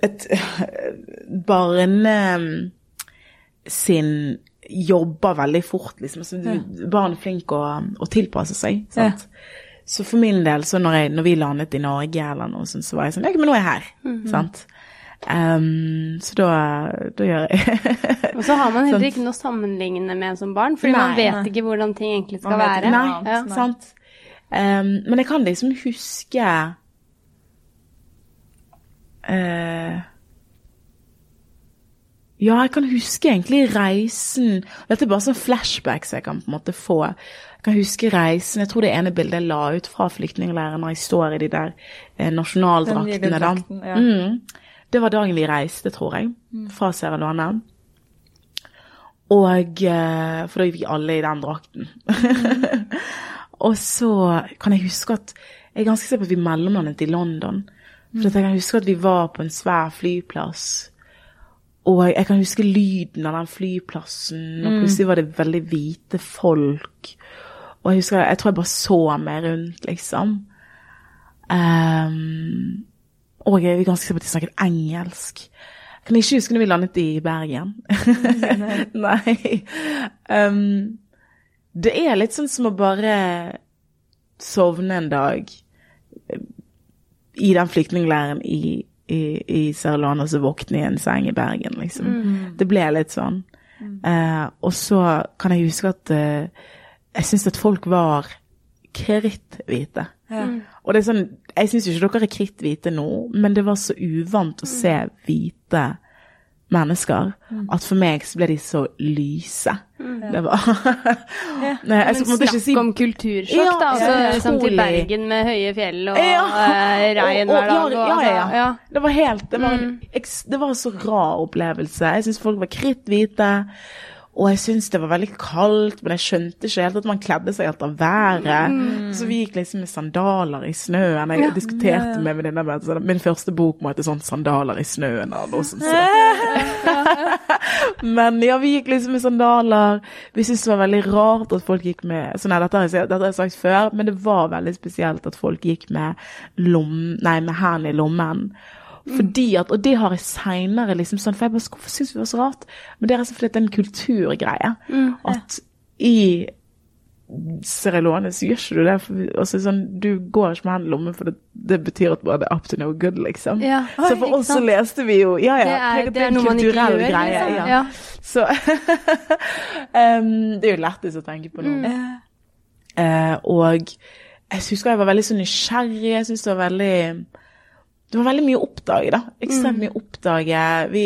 et barne sin jobber veldig fort, liksom. Altså, du, Barn er flinke å, å tilpasse seg, sant. så for min del, så når, jeg, når vi landet i Norge eller noe sånt, så var jeg sånn Ja, men nå er jeg her. Sant? Um, så da, da gjør jeg Og så har man heller ikke noe sammenlignende med som barn, fordi man Nei. vet ikke hvordan ting egentlig skal vet være. Nei, Ja. sant. Um, men jeg kan liksom huske uh, Ja, jeg kan huske egentlig reisen Dette er bare sånn flashbacks jeg kan på en måte få. Jeg kan huske reisen Jeg tror det ene bildet jeg la ut fra flyktningleiren når jeg står i de der eh, nasjonaldraktene. da. ja. Mm. Det var dagen vi reiste, tror jeg, fra Sierra Leone. Og eh, For da gikk vi alle i den drakten. og så kan jeg huske at Jeg er ganske sikker på at vi mellomlandet i London. For at jeg kan huske at vi var på en svær flyplass. Og jeg kan huske lyden av den flyplassen, og plutselig var det veldig hvite folk. Og jeg husker, jeg tror jeg bare så meg rundt, liksom. Ehm, og jeg er ganske sikker på at de snakket engelsk. Jeg kan ikke huske når vi landet i Bergen. Nei. Um, det er litt sånn som å bare sovne en dag eh, i den flyktningleiren i, i, i Sierra Leone og så våkne i en seng i Bergen, liksom. Det ble litt sånn. Eh, og så kan jeg huske at uh, jeg syns at folk var kritthvite. Og det er sånn, jeg syns ikke dere er kritthvite nå, men det var så uvant å se hvite mennesker at for meg så ble de så lyse. Det var Nei, jeg Men snakk si om kultursjokk, Ja, da. Altså, ja, liksom til. Bergen med høye fjell og Ja. Uh, regn hver dag. Og, ja, ja, ja. altså, ja. Det var helt Det var, en, det var en så rar opplevelse. Jeg syns folk var kritthvite. Og jeg syntes det var veldig kaldt, men jeg skjønte ikke helt at man kledde seg etter været. Så vi gikk liksom med sandaler i snøen. Jeg diskuterte med venninna mi at min første bok må hete sånn 'Sandaler i snøen' eller noe sånt. Så. men ja, vi gikk liksom med sandaler. Vi syntes det var veldig rart at folk gikk med Så nei, dette har jeg, dette har jeg sagt før, men det var veldig spesielt at folk gikk med lom... Nei, med hælen i lommen. Fordi at, Og det har jeg seinere liksom sånn For jeg bare Hvorfor syns vi det var så rart? Men det er fordi det er en kulturgreie. At i Sierra Leone så gjør ikke du det. For, altså, sånn, du går ikke med hendene i lommen, for det, det betyr at bare det er up to no good, liksom. Ja. Så for oss så leste vi jo Ja, ja. Det er, det er noe man ikke kulturell gjør. greie. liksom. Ja. Ja. Så um, Det er jo lettest å tenke på nå. Uh, og jeg husker jeg var veldig så nysgjerrig. Jeg syns det var veldig det var veldig mye å oppdage, da. Ekstremt mye å oppdage. Vi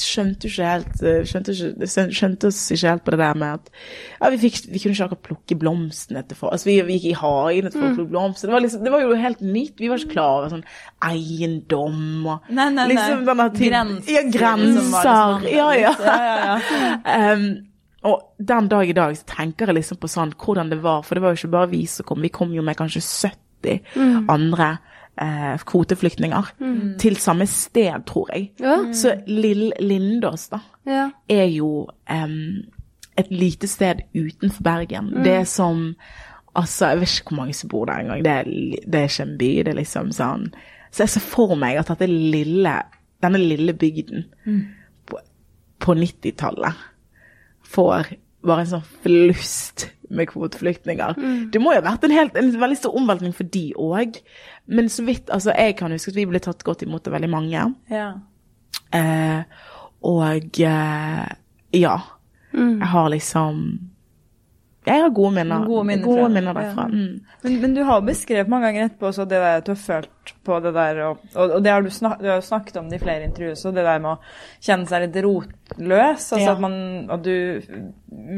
skjønte jo ikke helt eh, skjønte, ikke, skjønte oss ikke helt på det der med at ja, vi, fikk, vi kunne ikke akkurat plukke blomstene til folk. Altså, vi, vi gikk i hagen etter folk mm. plukke blomster. Det var, liksom, det var jo helt nytt. Vi var ikke klar over sånn eiendom og Nei, nei, nei. liksom ting- Grenser, Ja, liksom, grenser. Ja, ja. Ja, ja, ja. Um, og den dag i dag så tenker jeg liksom på sånn hvordan det var, for det var jo ikke bare vi som kom, vi kom jo med kanskje 70 andre eh, kvoteflyktninger til samme sted, tror jeg. Ja. Så Lill Lindås, da, Ja. er jo em, et lite sted utenfor Bergen. Det er som Altså, jeg vet ikke hvor mange som bor der engang. Det, det er ikke en by, det er liksom sånn Så jeg ser for meg at dette lille, denne lille bygden på, på 90-tallet får bare en sånn flust med kvoteflyktninger. Det må jo ha vært en, helt, en veldig stor omveltning for de òg. Men så vidt Altså, jeg kan huske at vi ble tatt godt imot av veldig mange. ja. Eh, og eh, ja. Jeg har liksom Jeg har gode minner. Gode minner gode minner derfra. ja. Mm. Men, men du har beskrevet mange ganger etterpå også det der at du har følt på det der, og, og, og det har du, snak, du har snakket om det i flere intervjuer, også, det der med å kjenne seg litt rotløs. Altså Ja. at, man, at du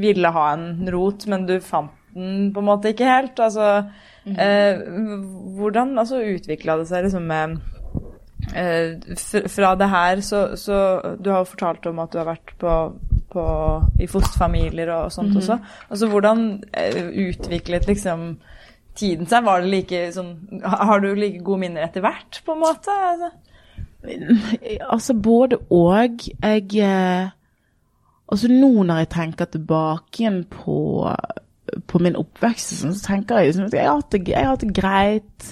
ville ha en rot, men du fant den på en måte ikke helt. Altså, eh, hvordan altså, utvikla det seg liksom med eh, Fra det her så, så Du har jo fortalt om at du har vært på, på, i fosterfamilier og sånt også. Altså hvordan eh, utviklet liksom tiden seg? Var det like sånn Har du like gode minner etter hvert, på en måte? Altså? Altså både og. Jeg eh, Altså nå når jeg tenker tilbake igjen på, på min oppvekst, så tenker jeg liksom at jeg har hatt det, jeg har hatt det greit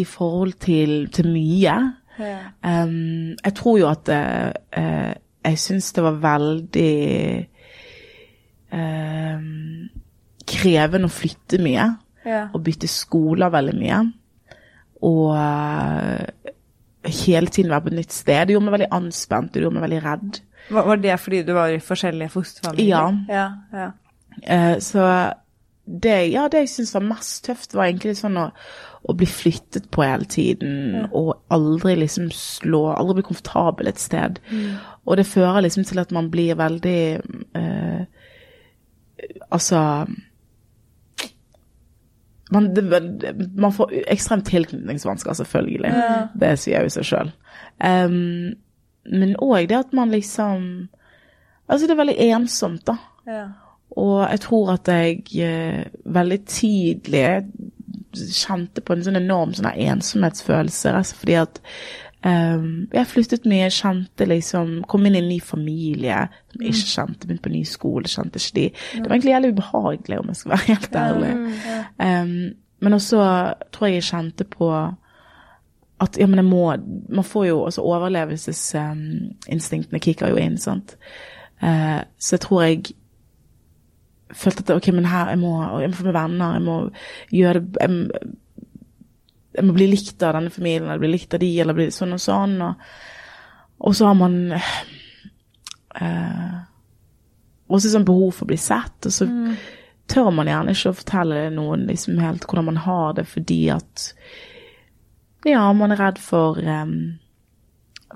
i forhold til, til mye. Um, jeg tror jo at eh, jeg syns det var veldig eh, krevende å flytte mye. Ja. og bytte skoler veldig mye. Og eh, hele tiden være på et nytt sted. Det gjorde meg veldig anspent, det gjorde meg veldig redd. Var, var det fordi du var i forskjellige fosterfamilier? Ja. ja, ja. Eh, så det, ja, det jeg syns var mest tøft, var egentlig sånn å, å bli flyttet på hele tiden, og aldri liksom slå Aldri bli komfortabel et sted. Og det fører liksom til at man blir veldig eh, Altså man, det, man får ekstremt tilknytningsvansker, selvfølgelig. Det sier jo seg sjøl. men òg det at man liksom Altså, det er veldig ensomt, da. ja. Og jeg tror at jeg eh, veldig tidlig kjente på en sånn enorm sånn ensomhetsfølelse. Altså fordi at um, jeg flyttet mye, kjente liksom Kom inn i en ny familie som jeg ikke kjente. Begynte på en ny skole, kjente ikke de. Det var egentlig jævlig ubehagelig, om jeg skal være helt ærlig. Um, men også tror jeg jeg kjente på at ja, men jeg må Man får jo også um, kicker jo inn, sant. Uh, så jeg tror jeg følte at ok, men her, jeg må, jeg må få meg venner, jeg må gjøre det jeg, jeg må bli likt av denne familien, eller bli likt av de, eller bli sånn og sånn. Og, og så har man eh, også sånn behov for å bli sett, og så tør man gjerne ikke å fortelle noen liksom helt hvordan man har det, fordi at ja, man er redd for um,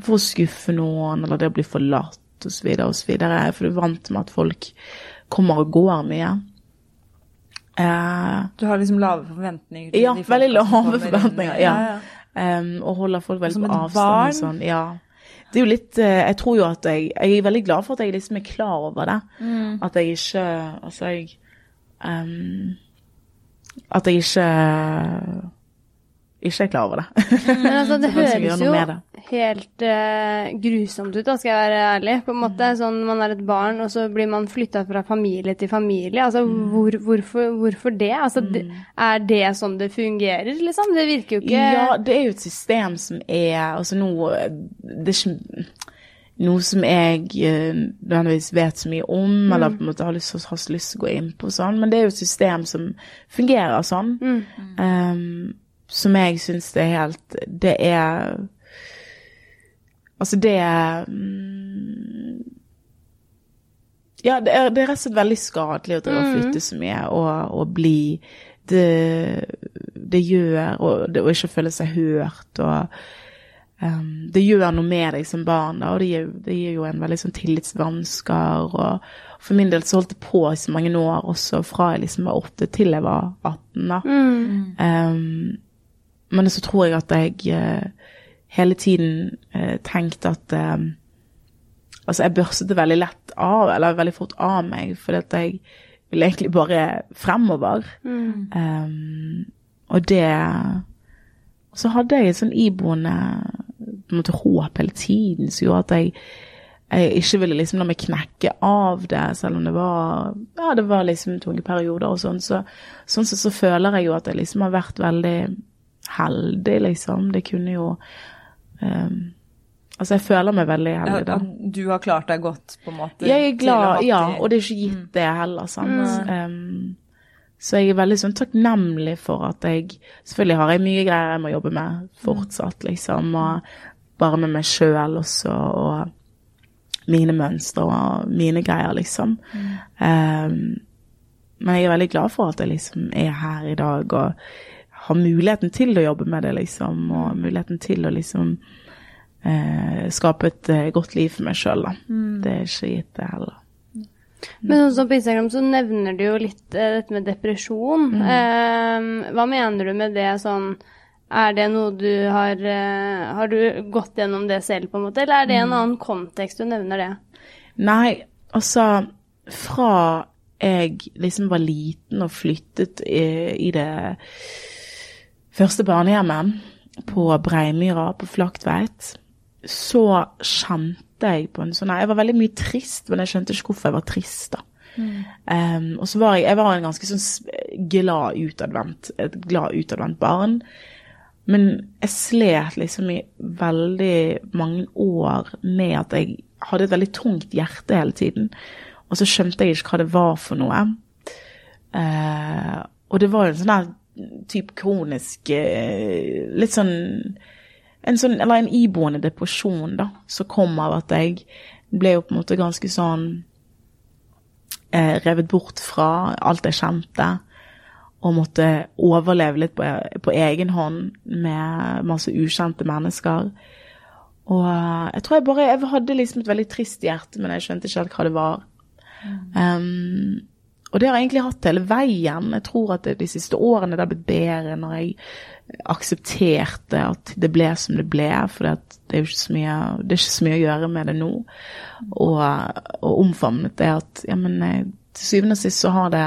for å skuffe noen, eller det å bli forlatt, så videre. For du er vant med at folk kommer og går mye. Uh, Du har liksom lave forventninger? til ja, de veldig lave forventninger. Ja. ja, ja. Um, og holder folk veldig på avstand. barn? Og sånn. Ja. Det er jo litt uh, Jeg tror jo at jeg Jeg er veldig glad for at jeg liksom er klar over det. Mm. At jeg ikke Altså, jeg um, At jeg ikke ikke er klar over det. Men altså, det høres jo det. Helt uh, grusomt ut, da, skal jeg være ærlig. På en måte, Mm. sånn Man er et barn, og så blir man flytta fra familie til familie. Altså, Mm. hvor, hvorfor, hvorfor det? Altså, det? Er det sånn det fungerer, liksom? Det virker jo ikke Ja, det er jo et system som er Altså nå Det er ikke noe som jeg nødvendigvis uh, vet så mye om, Mm. eller på en måte har lyst, har lyst til å gå inn på sånn, men det er jo et system som fungerer sånn. Mm. Um, som jeg syns det er helt Det er Altså, det mm, Ja, det er, det er rett og slett veldig skadelig å drive og flytte så mye og, og bli det, det gjør og det å ikke føle seg hørt og um, Det gjør noe med deg som barn, da, og det gir, det gir jo en veldig sånn tillitsvansker. og For min del så holdt det på i så mange år, også fra jeg liksom var åtte til jeg var 18. da. Um, men så tror jeg at jeg eh, hele tiden eh, tenkte at eh, Altså, jeg børstet det veldig lett av, eller veldig fort av meg, fordi at jeg ville egentlig bare fremover. Um, og det Og så hadde jeg et sånn iboende på en måte håp hele tiden som gjorde at jeg, jeg ikke ville liksom la meg knekke av det, selv om det var ja, det var liksom tunge perioder og sånn. Så, sånn sett så føler jeg jo at jeg liksom har vært veldig heldig, liksom. Det kunne jo um, Altså, jeg føler meg veldig heldig, da. At du har klart deg godt, på en måte? Jeg er glad, ja, og det er ikke gitt det heller, sant. Um, så jeg er veldig sånn takknemlig for at jeg Selvfølgelig har jeg mye greier jeg må jobbe med fortsatt, liksom, og bare med meg sjøl også, og mine mønstre og mine greier, liksom. Um, men jeg er veldig glad for at jeg liksom er her i dag og har muligheten til å jobbe med det, liksom, og muligheten til å liksom eh, skape et eh, godt liv for meg sjøl, da. Det er ikke gitt, det heller. Men sånn som på Instagram så nevner du jo litt eh, dette med depresjon. Mm. Eh, hva mener du med det sånn Er det noe du har eh, Har du gått gjennom det selv, på en måte, eller er det en Mm. annen kontekst du nevner det? Nei, altså Fra jeg liksom var liten og flyttet i, i det første barnehjemmet på Breimyra på Flaktveit, så kjente jeg på en sånn Jeg var veldig mye trist, men jeg skjønte ikke hvorfor jeg var trist, da. Um, og så var jeg, jeg var en ganske sånn glad utadvendt, et glad utadvendt barn. Men jeg slet liksom i veldig mange år med at jeg hadde et veldig tungt hjerte hele tiden. Og så skjønte jeg ikke hva det var for noe. Uh, og det var jo en sånn der type kronisk eh, Litt sånn en sånn, Eller en iboende depresjon, da, som kom av at jeg ble jo på en måte ganske sånn eh, revet bort fra alt jeg kjente. Og måtte overleve litt på, på egen hånd med masse ukjente mennesker. Og eh, jeg tror jeg bare Jeg hadde liksom et veldig trist hjerte, men jeg skjønte ikke helt hva det var. Um, og det har jeg egentlig hatt hele veien. Jeg tror at det, de siste årene det har blitt bedre når jeg aksepterte at det ble som det ble. For det er jo ikke så mye, det ikke så mye å gjøre med det nå. Og, og omfavnet det at ja, men eh, til syvende og sist så har det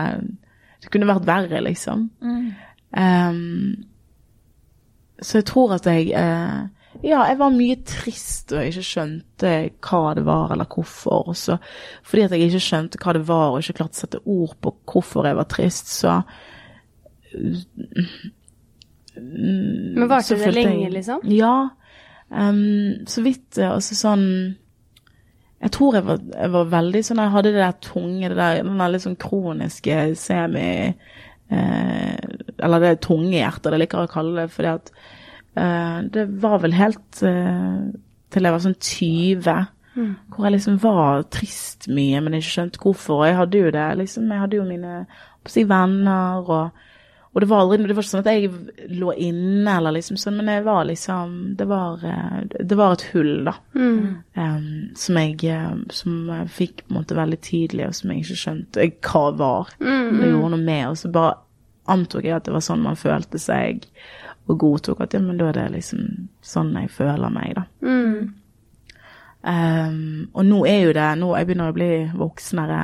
Det kunne vært verre, liksom. Mm. Um, så jeg tror at jeg uh, ja, jeg var mye trist og ikke skjønte hva det var eller hvorfor. Så, fordi at jeg ikke skjønte hva det var og ikke klarte å sette ord på hvorfor jeg var trist, så Men varte det lenge, liksom? Ja. Um, så vidt Altså sånn Jeg tror jeg var, jeg var, veldig sånn Jeg hadde det der tunge, det der, den der litt sånn kroniske semi eh, Eller det tunge hjertet, det liker jeg å kalle det, fordi at det var vel helt uh, til jeg var sånn 20, mm. hvor jeg liksom var trist mye, men ikke skjønte hvorfor. Jeg hadde jo det, liksom. Jeg hadde jo mine si, venner, og, og, det var aldri Det var ikke sånn at jeg lå inne eller liksom sånn, men jeg var liksom Det var, uh, det var et hull, da. Mm. Um, som jeg som jeg fikk på en måte veldig tidlig, og som jeg ikke skjønte hva var. Mm. Det gjorde noe med, og så bare antok jeg at det var sånn man følte seg og godtok at ja, men da er det liksom sånn jeg føler meg, da. Mm. Um, og nå er jo det Nå jeg begynner å bli voksnere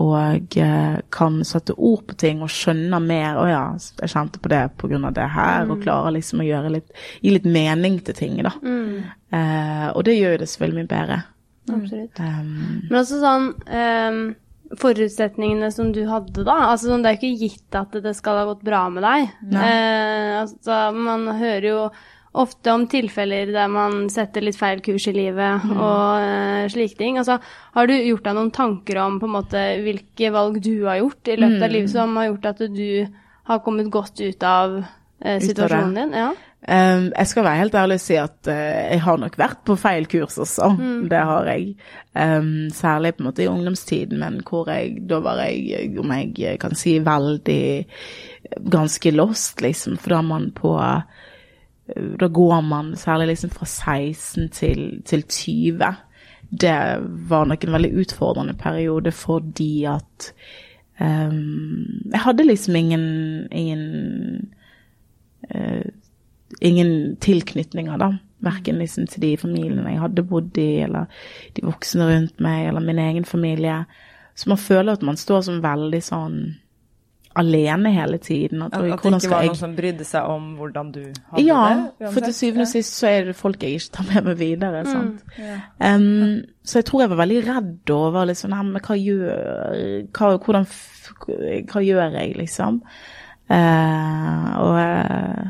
og uh, kan sette ord på ting og skjønne mer. Å ja, jeg kjente på det på grunn av det her, mm. og klarer liksom å gjøre litt, gi litt mening til ting, da. Mm. Uh, og det gjør jo det selvfølgelig mye bedre. Absolutt. Um, Men også sånn um forutsetningene som du hadde da. Altså, sånn, det er jo ikke gitt at det skal ha gått bra med deg. Eh, altså, man hører jo ofte om tilfeller der man setter litt feil kurs i livet mm. og eh, slike ting. Altså, har du gjort deg noen tanker om på en måte hvilke valg du har gjort i løpet mm. av livet som har gjort at du har kommet godt ut av eh, situasjonen din? Ja. Um, jeg skal være helt ærlig og si at uh, jeg har nok vært på feil kurs også. Mm. Det har jeg. Um, særlig på en måte i ungdomstiden, men hvor jeg Da var jeg, om jeg kan si, veldig ganske lost, liksom. For da er man på uh, Da går man særlig liksom fra 16 til, til 20. Det var nok en veldig utfordrende periode fordi at um, Jeg hadde liksom ingen, ingen uh, ingen tilknytninger, da. Verken liksom til de familiene jeg hadde bodd i, eller de voksne rundt meg, eller min egen familie. Så man føler at man står som veldig sånn alene hele tiden. At, at det ikke var noen som brydde seg om hvordan du hadde ja, det? Ja, for til syvende og sist så er det folk jeg ikke tar med meg videre. Mm, sant? Ja. Um, så jeg tror jeg var veldig redd over liksom, men hva gjør hva, hvordan, hva gjør jeg, liksom? Uh, og uh,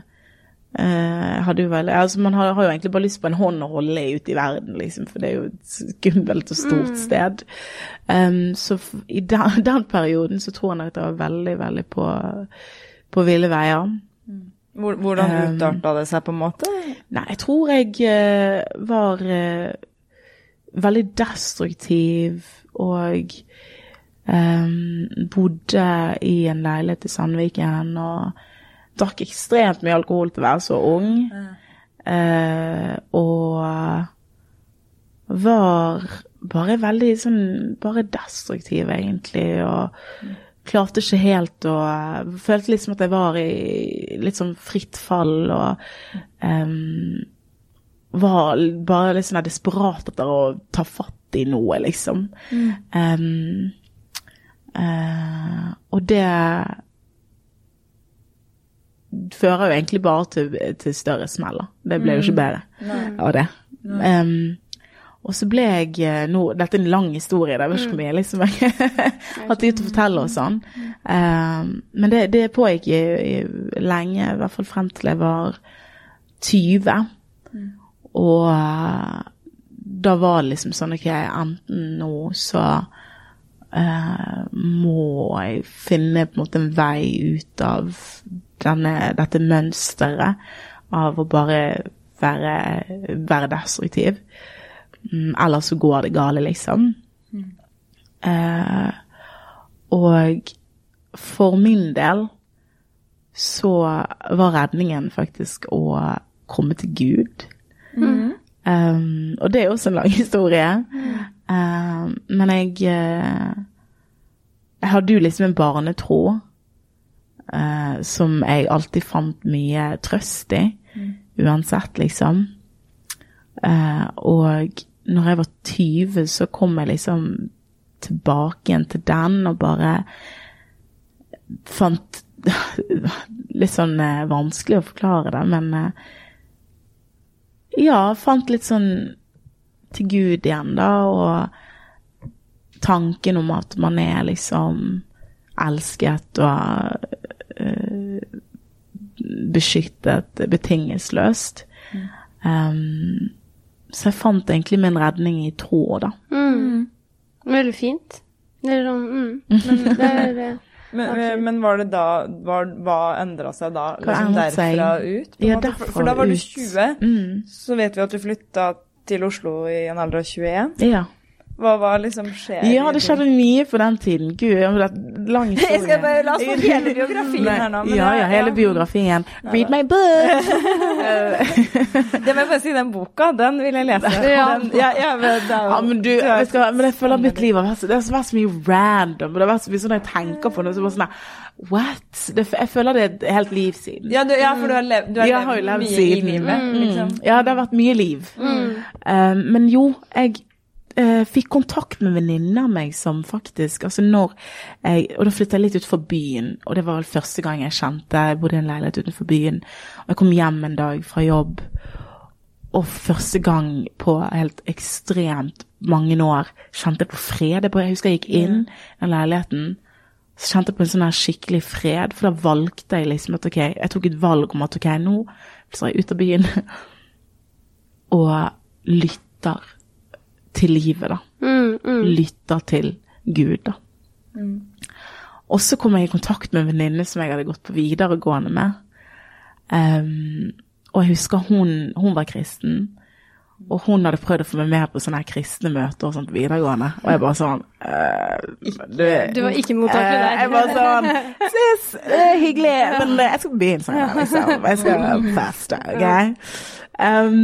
Uh, vel, altså Man har, har, jo egentlig bare lyst på en hånd å holde ute i verden, liksom, for det er jo et skummelt og stort mm. sted. Um, så i den, den, perioden så tror jeg at jeg var veldig, veldig på, på ville veier. Mm. Hvordan um, utarta det seg, på en måte? Nei, jeg tror jeg uh, var uh, veldig destruktiv og um, bodde i en leilighet i Sandviken. og drakk ekstremt mye alkohol til å være så ung. Eh, og var bare veldig sånn Bare destruktiv, egentlig. Og klarte ikke helt å Følte liksom at jeg var i litt sånn fritt fall og um, var bare litt sånn desperat etter å ta fatt i noe, liksom. Mm. Um, uh, og det fører jo egentlig bare til, til større smeller. Det ble jo ikke mm. bedre av det. Um, og så ble jeg eh, nå Dette er en lang historie, det er ikke mm. mye liksom jeg har tid til å fortelle og sånn. Um, men det, det pågikk i, i lenge, i hvert fall frem til jeg var 20. Mm. Og uh, da var det liksom sånn OK, enten nå så uh, må jeg finne på en måte en vei ut av denne, dette mønsteret av å bare være, være destruktiv. Eller ellers så går det gale, liksom. Eh, og for min del så var redningen faktisk å komme til Gud. Um, og det er også en lang historie. Um, men jeg uh, Jeg hadde jo liksom en barnetro uh, som jeg alltid fant mye trøst i, uansett, liksom. Eh, og når jeg var 20, så kom jeg liksom tilbake igjen til den og bare fant Litt sånn vanskelig å forklare det, men ja, fant litt sånn til Gud igjen, da, og tanken om at man er liksom elsket og beskyttet betingelsesløst. Mm. Um, så jeg fant egentlig min redning i tro, da. Mm. Veldig fint. Det er sånn mm. Men det er men, men, var det da var, Hva endra seg da? Liksom derfra ut? Ja, derfra for, for, da var du 20. Mm. Så vet vi at du flytta til Oslo i en alder av 21. Ja. Hva var liksom skjer? Ja, det skjedde mye på den tiden. Gud, jeg har lang historie. Jeg skal bare la oss få hele biografien her nå. ja, ja, hele biografien. Read my book! det må jeg bare si, den boka, den vil jeg lese. Ja, den, ja, ja, men, den, ja, men, du, jeg skal, men jeg føler mitt liv har vært, det har vært så mye random. Det har vært så mye sånn jeg tenker på det, så bare sånn What? Det, jeg føler det er et helt liv siden. Ja, du, ja for du har levd, du har levd, har levd mye siden. i livet. Mm. Liksom. Ja, det har vært mye liv. Mm. Um, men jo, jeg uh, fikk kontakt med venninner av meg som faktisk altså når jeg, Og da flyttet jeg litt utenfor byen, og det var vel første gang jeg kjente Jeg bodde i en leilighet utenfor byen, og jeg kom hjem en dag fra jobb, og første gang på helt ekstremt mange år kjente jeg på fred. Jeg, husker jeg gikk inn i den leiligheten. Så kjente jeg på en sånn her skikkelig fred, for da valgte jeg liksom at ok, jeg tok et valg om at ok, nå flytter jeg ut av byen og lytter til livet, da. Mm, mm. Lytter til Gud, da. Og så kom jeg i kontakt med en venninne som jeg hadde gått på videregående med. Um, og jeg husker hun, hun var kristen. Og hun hadde prøvd å få meg med på sånne her kristne møter og sånt på videregående. Og jeg bare sånn uh, du, Du var ikke mottakelig der. Uh, jeg bare sånn Sis, hyggelig, men uh, jeg skal på byen sånn, liksom. Jeg skal feste, OK? Um,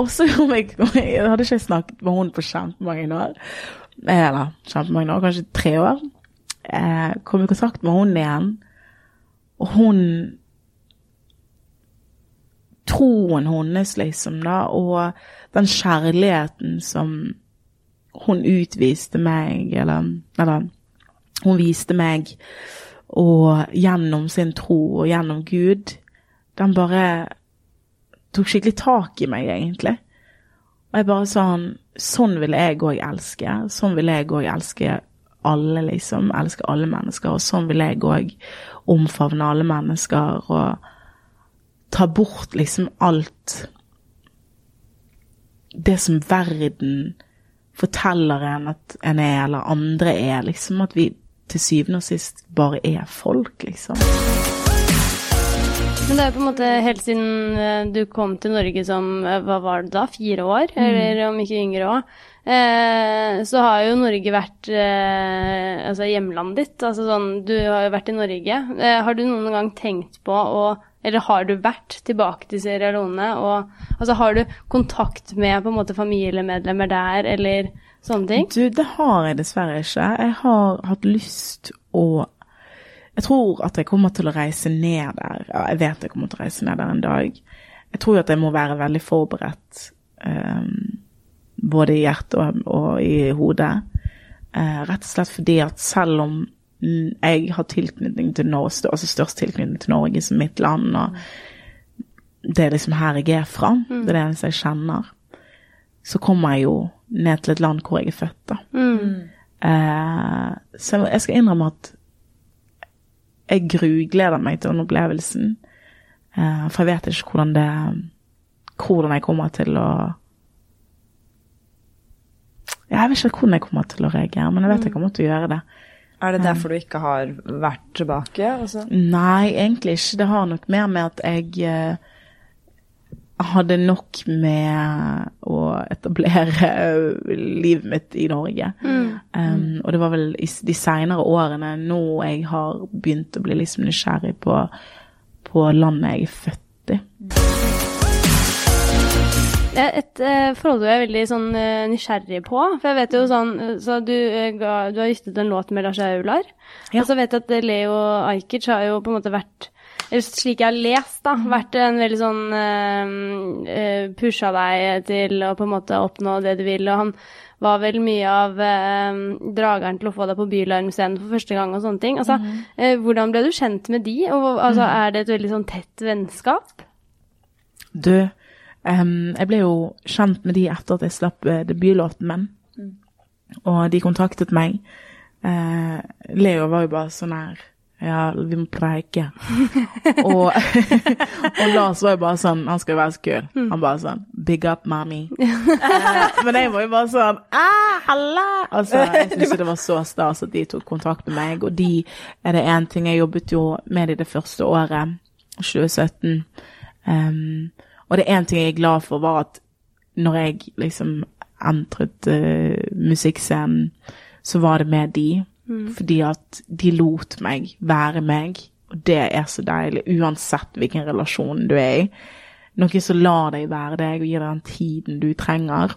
og så kom jeg Jeg hadde ikke snakket med hun på kjempemange år. Eller kjempemange år, kanskje tre år. Eh, kom i kontakt med hun igjen, og hun Troen hennes, liksom, da, og den kjærligheten som hun utviste meg, eller, eller hun viste meg, og gjennom sin tro og gjennom Gud, den bare tok skikkelig tak i meg, egentlig. Og jeg bare sånn Sånn vil jeg òg elske. Sånn vil jeg òg elske alle, liksom. Elske alle mennesker. Og sånn vil jeg òg omfavne alle mennesker og ta bort liksom alt Det som verden forteller en at en er, eller andre er, liksom. At vi til syvende og sist bare er folk, liksom. Men det er jo på en måte helt siden eh, du kom til Norge som eh, hva var det da, fire år, eller om ikke yngre òg, eh, så har jo Norge vært eh, altså hjemlandet ditt. Altså sånn, du har jo vært i Norge. Eh, har du noen gang tenkt på å eller har du vært tilbake til Sierra Leone? Og, altså, har du kontakt med på en måte familiemedlemmer der, eller sånne ting? Du, det har jeg dessverre ikke. Jeg har hatt lyst å Jeg tror at jeg kommer til å reise ned der. Ja, jeg vet jeg kommer til å reise ned der en dag. Jeg tror at jeg må være veldig forberedt, um, både i hjertet og, og i hodet. Uh, rett og slett fordi at selv om jeg har tilknytning til Norge, altså størst tilknytning til Norge som mitt land, og det er liksom her jeg er fra, det er det eneste jeg kjenner, så kommer jeg jo ned til et land hvor jeg er født, da. Mm. Uh, så jeg skal innrømme at jeg grugleder meg til den opplevelsen, eh, for jeg vet ikke hvordan det hvordan jeg kommer til å Jeg vet ikke hvordan jeg kommer til å reagere, men jeg vet jeg kommer til å gjøre det. Er det derfor du ikke har vært tilbake? Altså? Nei, egentlig ikke. Det har nok mer med at jeg eh, hadde nok med å etablere livet mitt i Norge. Um, og det var vel i de seinere årene nå jeg har begynt å bli liksom nysgjerrig på, på landet jeg er født i. Et eh, forhold du er veldig sånn eh, nysgjerrig på. For jeg vet jo sånn eh, Så du, eh, ga, du har gitt ut en låt med Lars Aular. Ja. Og så vet jeg at eh, Leo Ajkic har jo på en måte vært slik jeg har lest, da, vært en veldig sånn uh, Pusha deg til å på en måte oppnå det du vil, og han var vel mye av uh, drageren til å få deg på Bylarm-scenen for første gang og sånne ting. Altså, eh, hvordan ble du kjent med de, og altså, er det et veldig sånn tett vennskap? Du, um, jeg ble jo kjent med de etter at jeg slapp uh, debutlåten min. Og de kontaktet meg. Leo var jo bare sånn her Ja, vi må preike. og, og Lars var jo bare sånn Han skal jo være så kul. Han bare sånn Big up, mommy. eh, men jeg var jo bare sånn ah, halla! Altså, jeg syntes det var så stas at de tok kontakt med meg. Og de er det én ting Jeg jobbet jo med de det første året, 2017. Um, og det er én ting jeg er glad for, var at når jeg liksom entret uh, musikkscenen, så var det med de. Fordi at de lot meg være meg, og det er så deilig, uansett hvilken relasjon du er i. Noen som lar deg være deg og gir deg den tiden du trenger.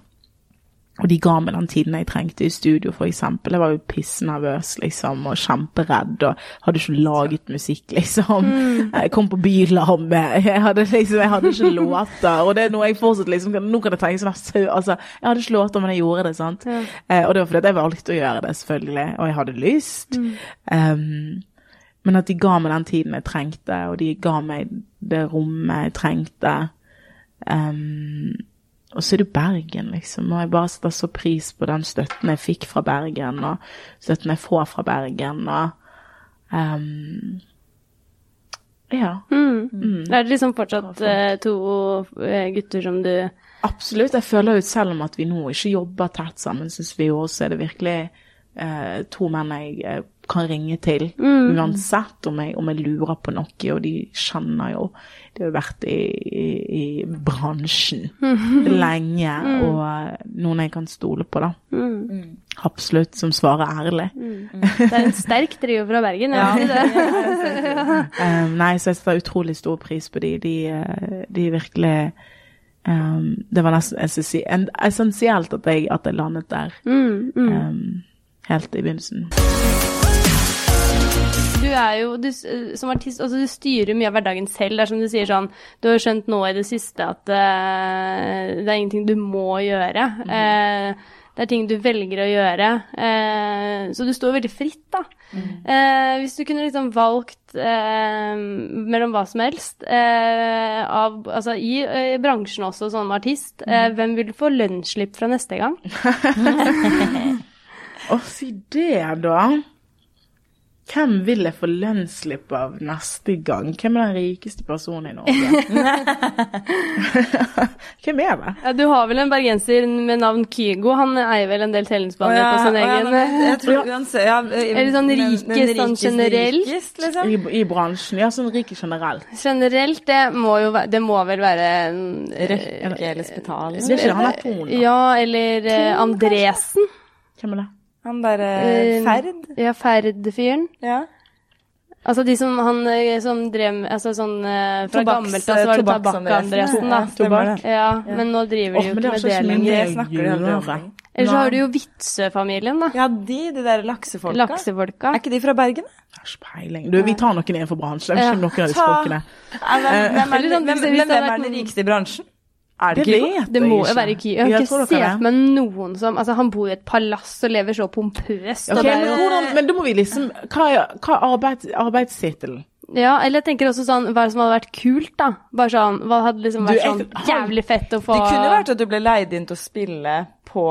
Og de ga meg den tiden jeg trengte i studio, for eksempel. Jeg var jo pissnervøs, liksom, og kjemperedd, og hadde ikke laget musikk, liksom. Jeg kom på Bylarm, jeg hadde liksom, jeg hadde ikke låter, og det er noe jeg fortsatt liksom, nå kan jeg tenke sånn, altså, jeg hadde ikke låter, men jeg gjorde det, sant? Eh, og det var fordi jeg valgte å gjøre det, selvfølgelig, og jeg hadde lyst. Um, men at de ga meg den tiden jeg trengte, og de ga meg det rommet jeg trengte. Um, og så er det Bergen, liksom. Og jeg bare setter så pris på den støtten jeg fikk fra Bergen, og støtten jeg får fra Bergen, og um, Ja. Mm. Er det liksom fortsatt eh, to eh, gutter som du Absolutt. Jeg føler jo selv om at vi nå ikke jobber tett sammen, syns vi jo, også er det virkelig uh, to menn jeg kan ringe til. Uansett om jeg, om jeg lurer på noe, og de kjenner jo De har jo vært i, i, i bransjen lenge, og eh, noen jeg kan stole på, da. Absolutt. Som svarer ærlig. Det er en sterk trio fra Bergen. Ja. Det. Um, nei, så jeg setter utrolig stor pris på de. De, eh, de virkelig um, Det var nesten essensi- en- essensielt at jeg, at jeg landet der. Mm, mm. Um, helt i begynnelsen. Er jo du, som artist altså Du styrer mye av hverdagen selv. Det er som du sier sånn Du har skjønt nå i det siste at uh, det er ingenting du må gjøre. Eh, det er ting du velger å gjøre. Eh, så du står veldig fritt, da. Eh, hvis du kunne liksom valgt eh, mellom hva som helst, eh, av, altså i i, bransjen også som artist, eh, hvem vil få lønnsslipp fra neste gang? Å, si det, da. Hvem vil jeg få lønnsslipp av neste gang? Hvem er den rikeste personen i Norge? Hvem er det? Ja, du har vel en bergenser med navn Kygo. Han eier vel en del tennisbaner på sin egen jeg tror uansett ja, Eller sånn rikest men sånn generelt? Rikest, liksom. I, I bransjen? Ja, sånn rik generelt. Generelt, det må jo være Det må vel være en- Røkke eller Spetalen. Det er ikke han er Ton. Ja, eller eh, Andresen. Hvem er det? Han derre Eh, Ferd. Ja, Ferd-fyren. Ja. Altså de som han eh, som drev med Altså sånn eh, Fra gammelt av så var det. Tabakk-Andresen, da. Ja, stemmer. Ja, men nå driver de jo ikke med det lenger. Eller så har du jo Vitsø-familien, da. Ja, de, de der laksefolka. Laksefolka. Er ikke de fra Bergen? Har ikke peiling. Du, vi tar noen innenfor bransjen. Jeg vet noen av disse folkene. Hvem, er, sånn, den rikeste i bransjen? Er Det det ikke Det må jo være Kygo. Jeg har ikke sett meg noen som Altså, han bor i et palass og lever så pompøst. og Ok, det er men, jo- hvordan, men da må vi liksom Hva er, hva er arbeids, arbeidstittelen? Ja, eller jeg tenker også sånn Hva er det som hadde vært kult, da? Bare sånn Hva hadde liksom Du, vært jeg- sånn jævlig fett å få Det kunne vært at du ble leid inn til å spille på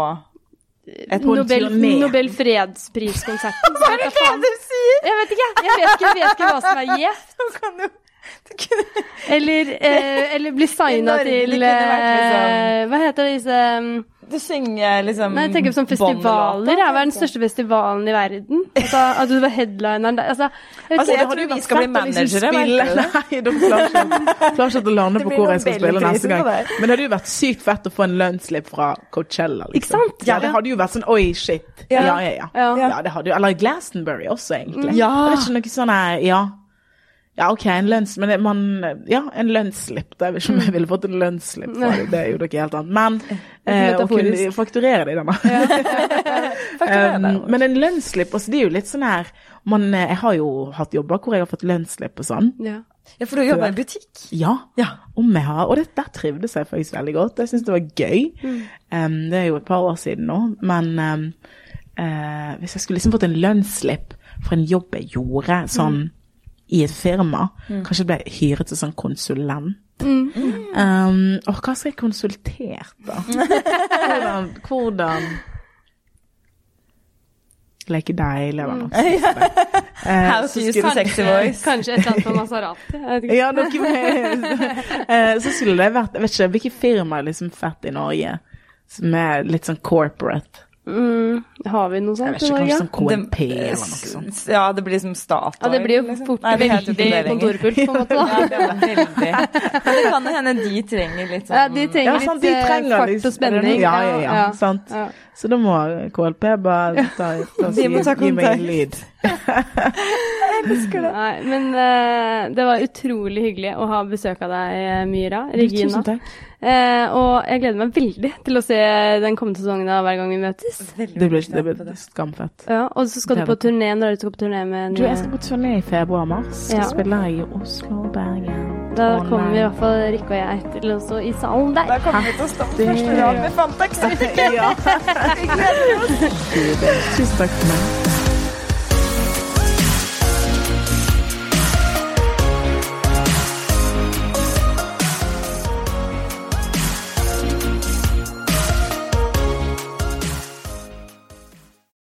et Nobel. Nobel fredspriskonserten. Hva er det du sier! Jeg vet ikke, jeg vet ikke, jeg vet ikke hva som er gjevt. Eller, eh, eller bli signa til liksom- eh, Hva heter disse um, du synger liksom Nei, jeg tenker på sånn festivaler. Ja, Hva er den største festivalen i verden? Altså, at du var headlineren der. Altså, jeg vet Altså, jeg tror vi skal bli managere, Nei, du? Klarer ikke, å lande Det på hvor jeg skal spille neste gang. Men det hadde jo vært sykt fett å få en lønnsslipp fra Coachella. Liksom. Ikke sant? Ja, det hadde jo vært sånn oi, shit. Ja. Ja, ja, ja. Ja. ja. det hadde jo, eller Glastonbury også, egentlig. Ja. Det er ikke noe sånn her, ja. Ja, OK, en lønns... Men man Ja, en lønnsslipp. Det er ikke om jeg ville fått en lønnsslipp for det, det er jo noe helt annet. Men eh, å kunne fakturere det, da. Um, men en lønnsslipp, altså det er jo litt sånn her man, eh, Jeg har jo hatt jobber hvor jeg har fått lønnsslipp og sånn. Ja. Ja, for du jobber i butikk. Ja, om jeg har. Og det, der trivdes jeg faktisk veldig godt. Jeg syns det var gøy. Um, det er jo et par år siden nå, men um, uh, hvis jeg skulle liksom fått en lønnsslipp for en jobb jeg gjorde sånn i et firma, kanskje ble hyret til sånn konsulent. Um, og hva skal jeg konsultert, da? Hvordan, hvordan Leke deg, eller noe sånt. Eh, How så to use sexy voice. Kanskje et eller annet på Maserati. Ja, noe med Eh, Så skulle det vært Jeg vet ikke hvilke firma er liksom fett i Norge som er litt sånn corporate. Mm, har vi noe sånt i Norge? KNP eller noe sånt. Ja, det blir som Statoil. Ja, det blir jo liksom. fort ikke veldig det kontorpult, på en måte. da. Ja, det. Men det kan jo hende de trenger litt sånn Ja, de trenger Ja, litt sant, de eh, trenger fart liksom- og spenning. Ja, ja, ja, sant. Ja. Så da må KLP bare ta, ta, ta, ta, ta gi, gi meg kontakt. elsker det. Nei, men uh, det var utrolig hyggelig å ha besøk av deg, eh, Myra. Regina. Tusen takk. Uh, og jeg gleder meg veldig til å se den kommende sesongen av Hver gang vi møtes. Det blir, det blir skamfett. Ja, og så skal du på turné. Når du skal på turné med Du, jeg skal på turné i februar-mars. Ja. Så spiller jeg i Oslo, Bergen, Da kommer i hvert fall Rikke og jeg til også i salen der. Da kommer vi til å stå på første rad med Fantax. Ja. Tusen takk for meg.